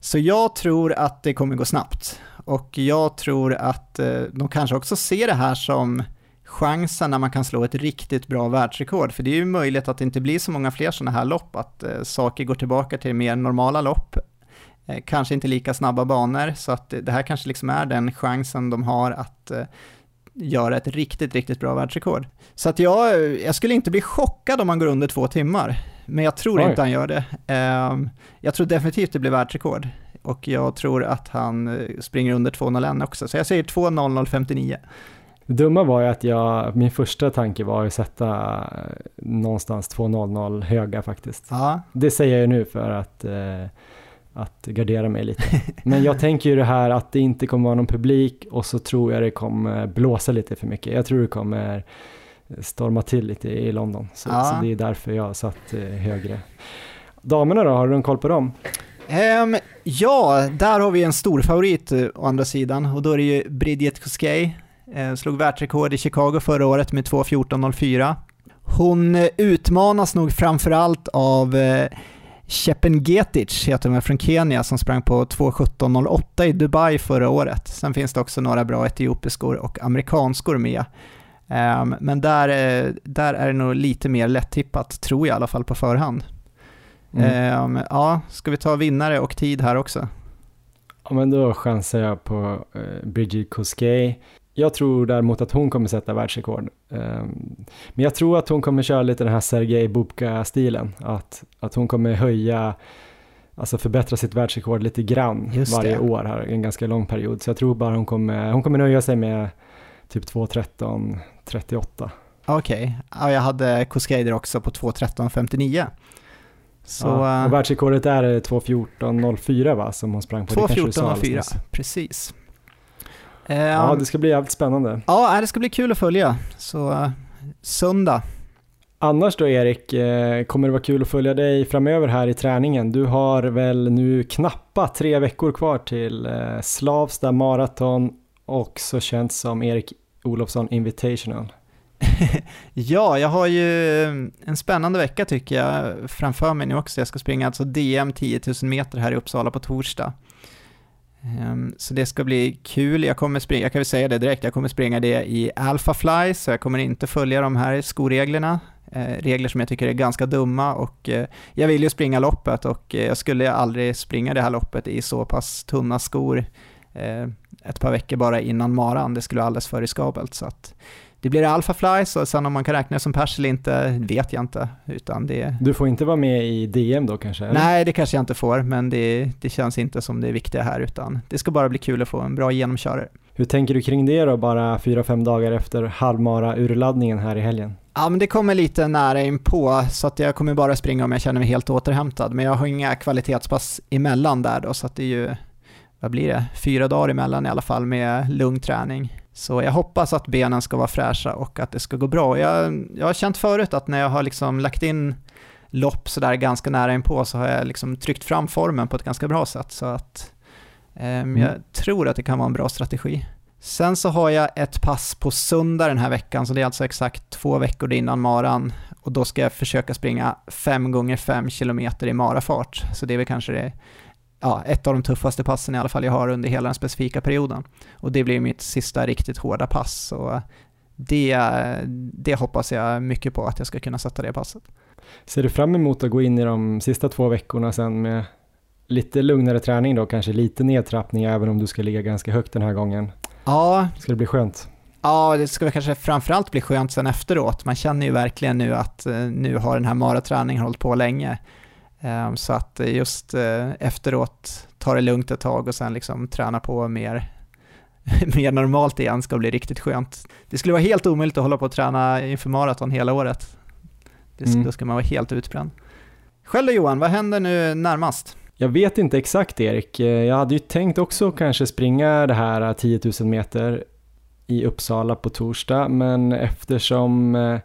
Så jag tror att det kommer gå snabbt. Och jag tror att uh, de kanske också ser det här som chansen när man kan slå ett riktigt bra världsrekord. För det är ju möjligt att det inte blir så många fler sådana här lopp, att uh, saker går tillbaka till mer normala lopp. Uh, kanske inte lika snabba banor, så att det här kanske liksom är den chansen de har att göra ett riktigt, riktigt bra världsrekord. Så att jag, jag skulle inte bli chockad om han går under två timmar, men jag tror Oj. inte han gör det. Ehm, jag tror definitivt det blir världsrekord och jag tror att han eh, springer under 2.01 också, så jag säger 2.00.59. Det dumma var ju att jag, min första tanke var att sätta eh, någonstans 2.00 höga faktiskt. Ja, Det säger jag ju nu för att, eh, att gardera mig lite. Men jag tänker ju det här att det inte kommer vara någon publik och så tror jag det kommer blåsa lite för mycket. Jag tror det kommer storma till lite i London. Så, Ja. så det är därför jag har satt eh, högre. Damerna då, har du en koll på dem? Ehm, ja, där har vi en stor favorit eh, å andra sidan och då är det ju Bridget Kosgei. Eh, slog världsrekord i Chicago förra året med 2.14.04. Hon utmanas nog framförallt av eh, Chepengetic, heter hon från Kenya, som sprang på 2.17.08 i Dubai förra året. Sen finns det också några bra etiopiskor och amerikanskor med. Ehm, men där, eh, där är det nog lite mer lättippat, tror jag i alla fall på förhand. Mm. Ehm, ja, ska vi ta vinnare och tid här också? Ja, men då chansar jag på eh, Bridget Kosgei. Jag tror däremot att hon kommer sätta världsrekord. Ehm, men jag tror att hon kommer köra lite den här Sergej Bubka-stilen. Att, att hon kommer höja, alltså förbättra sitt världsrekord lite grann Just varje det. år här, en ganska lång period. Så jag tror bara hon kommer, hon kommer nöja sig med typ 2.13.38. Okej, ja, jag hade Koskeider också på 2.13.59. Så ja, eh, och världsrekordet är 2.14.04 va, som hon sprang på. Det kanske du sa alldeles 2.14.04, nyss. precis. Ja, Ehm, det ska bli jävligt spännande. Ja, det ska bli kul att följa. Så eh, söndag. Annars då Erik, eh, kommer det vara kul att följa dig framöver här i träningen? Du har väl nu knappa tre veckor kvar till eh, Slavsta Marathon, också känt som Erik Olofsson Invitational. ja, jag har ju en spännande vecka tycker jag framför mig nu också. Jag ska springa alltså DM 10 000 meter här i Uppsala på torsdag. Ehm, så det ska bli kul. Jag kommer springa, jag kan väl säga det direkt, jag kommer springa det i Alphafly, så jag kommer inte följa de här skoreglerna. Eh, regler som jag tycker är ganska dumma och eh, jag vill ju springa loppet och eh, jag skulle aldrig springa det här loppet i så pass tunna skor ett par veckor bara innan maran. Det skulle vara alldeles för riskabelt. Så att det blir Alpha Flies och sen om man kan räkna som pers eller inte vet jag inte. Utan det... Du får inte vara med i DM då kanske? Eller? Nej, det kanske jag inte får, men det, det känns inte som det viktiga här, utan det ska bara bli kul att få en bra genomkörare. Hur tänker du kring det då, bara fyra fem dagar efter halvmara-urladdningen här i helgen? Ja, men det kommer lite nära in på så att jag kommer bara springa om jag känner mig helt återhämtad. Men jag har inga kvalitetspass emellan där då, så att det är ju, vad blir det, fyra dagar emellan i alla fall med lugn träning. Så jag hoppas att benen ska vara fräscha och att det ska gå bra. Jag, jag har känt förut att när jag har liksom lagt in lopp sådär ganska nära inpå så har jag liksom tryckt fram formen på ett ganska bra sätt. Så att um, mm. jag tror att det kan vara en bra strategi. Sen så har jag ett pass på söndag den här veckan, så det är alltså exakt två veckor innan maran. Och då ska jag försöka springa 5 gånger 5 km i marafart. Så det är väl kanske det, ja, ett av de tuffaste passen i alla fall jag har under hela den specifika perioden. Och det blir mitt sista riktigt hårda pass. Så det, det hoppas jag mycket på att jag ska kunna sätta det passet. Ser du fram emot att gå in i de sista två veckorna sen med lite lugnare träning då, kanske lite nedtrappning även om du ska ligga ganska högt den här gången? Ja. Ska det bli skönt? Ja, det ska kanske framförallt bli skönt sen efteråt. Man känner ju verkligen nu att eh, nu har den här maraträningen hållit på länge. Ehm, så att just eh, efteråt ta det lugnt ett tag och sen liksom träna på mer, mer normalt igen ska bli riktigt skönt. Det skulle vara helt omöjligt att hålla på och träna inför maraton hela året. Det, mm. Då ska man vara helt utbränd. Själv då Johan, vad händer nu närmast? Jag vet inte exakt Erik. Jag hade ju tänkt också kanske springa det här 10 000 meter i Uppsala på torsdag, men eftersom eh,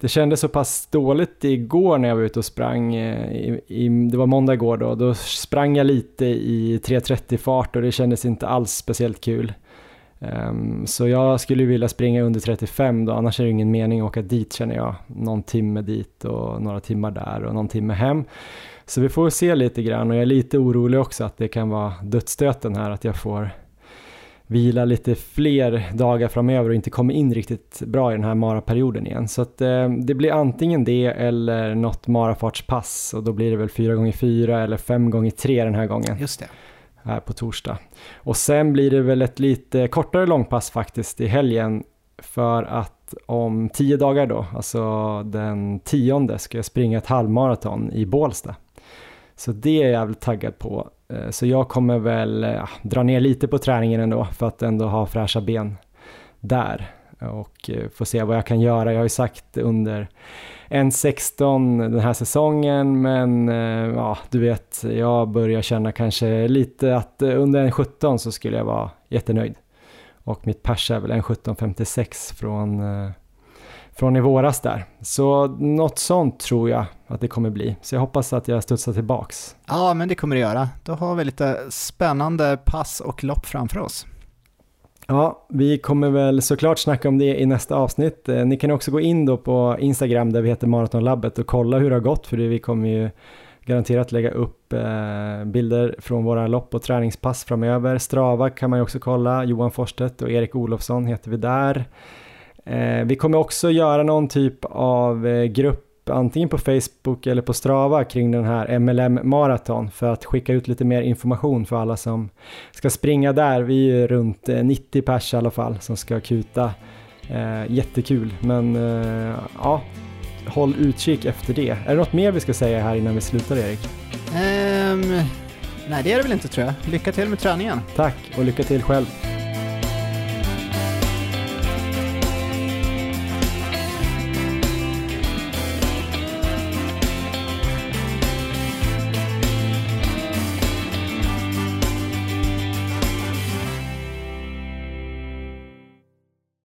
det kändes så pass dåligt igår när jag var ute och sprang, eh, i, i, det var måndag igår då, då sprang jag lite i 3.30 fart och det kändes inte alls speciellt kul. Um, så jag skulle vilja springa under 35 då, annars är det ingen mening att åka dit känner jag. Någon timme dit och några timmar där och någon timme hem. Så vi får se lite grann och jag är lite orolig också att det kan vara dödsstöten här att jag får vila lite fler dagar framöver och inte kommer in riktigt bra i den här maraperioden igen. Så att eh, det blir antingen det eller något marafartspass och då blir det väl 4 gånger 4 eller 5 gånger 3 den här gången. Just det. Här på torsdag. Och sen blir det väl ett lite kortare långpass faktiskt i helgen för att om 10 dagar då, alltså den tionde, ska jag springa ett halvmaraton i Bålsta. Så det är jag jävligt taggad på. Eh, så jag kommer väl ja, dra ner lite på träningen ändå för att ändå ha fräscha ben där och eh, få se vad jag kan göra. Jag har ju sagt under 1.16 den här säsongen men ja, du vet, jag börjar känna kanske lite att under 1.17 så skulle jag vara jättenöjd. Och mitt pers är väl 1.17.56 från från i våras där. Så något sånt tror jag att det kommer bli. Så jag hoppas att jag studsar tillbaks. Ja, men det kommer det göra. Då har vi lite spännande pass och lopp framför oss. Ja, vi kommer väl såklart snacka om det i nästa avsnitt. Eh, ni kan också gå in då på Instagram där vi heter Maratonlabbet och kolla hur det har gått för det. vi kommer ju garanterat lägga upp eh, bilder från våra lopp och träningspass framöver. Strava kan man ju också kolla, Johan Forstedt och Erik Olofsson heter vi där. Eh, vi kommer också göra någon typ av eh, grupp antingen på Facebook eller på Strava kring den här MLM Marathon för att skicka ut lite mer information för alla som ska springa där. Vi är runt 90 eh, pers i alla fall som ska kuta. Jättekul, men ja, håll utkik efter det. Är det något mer vi ska säga här innan vi slutar Erik? Um, nej, det är det väl inte tror jag. Lycka till med träningen. Tack och lycka till själv.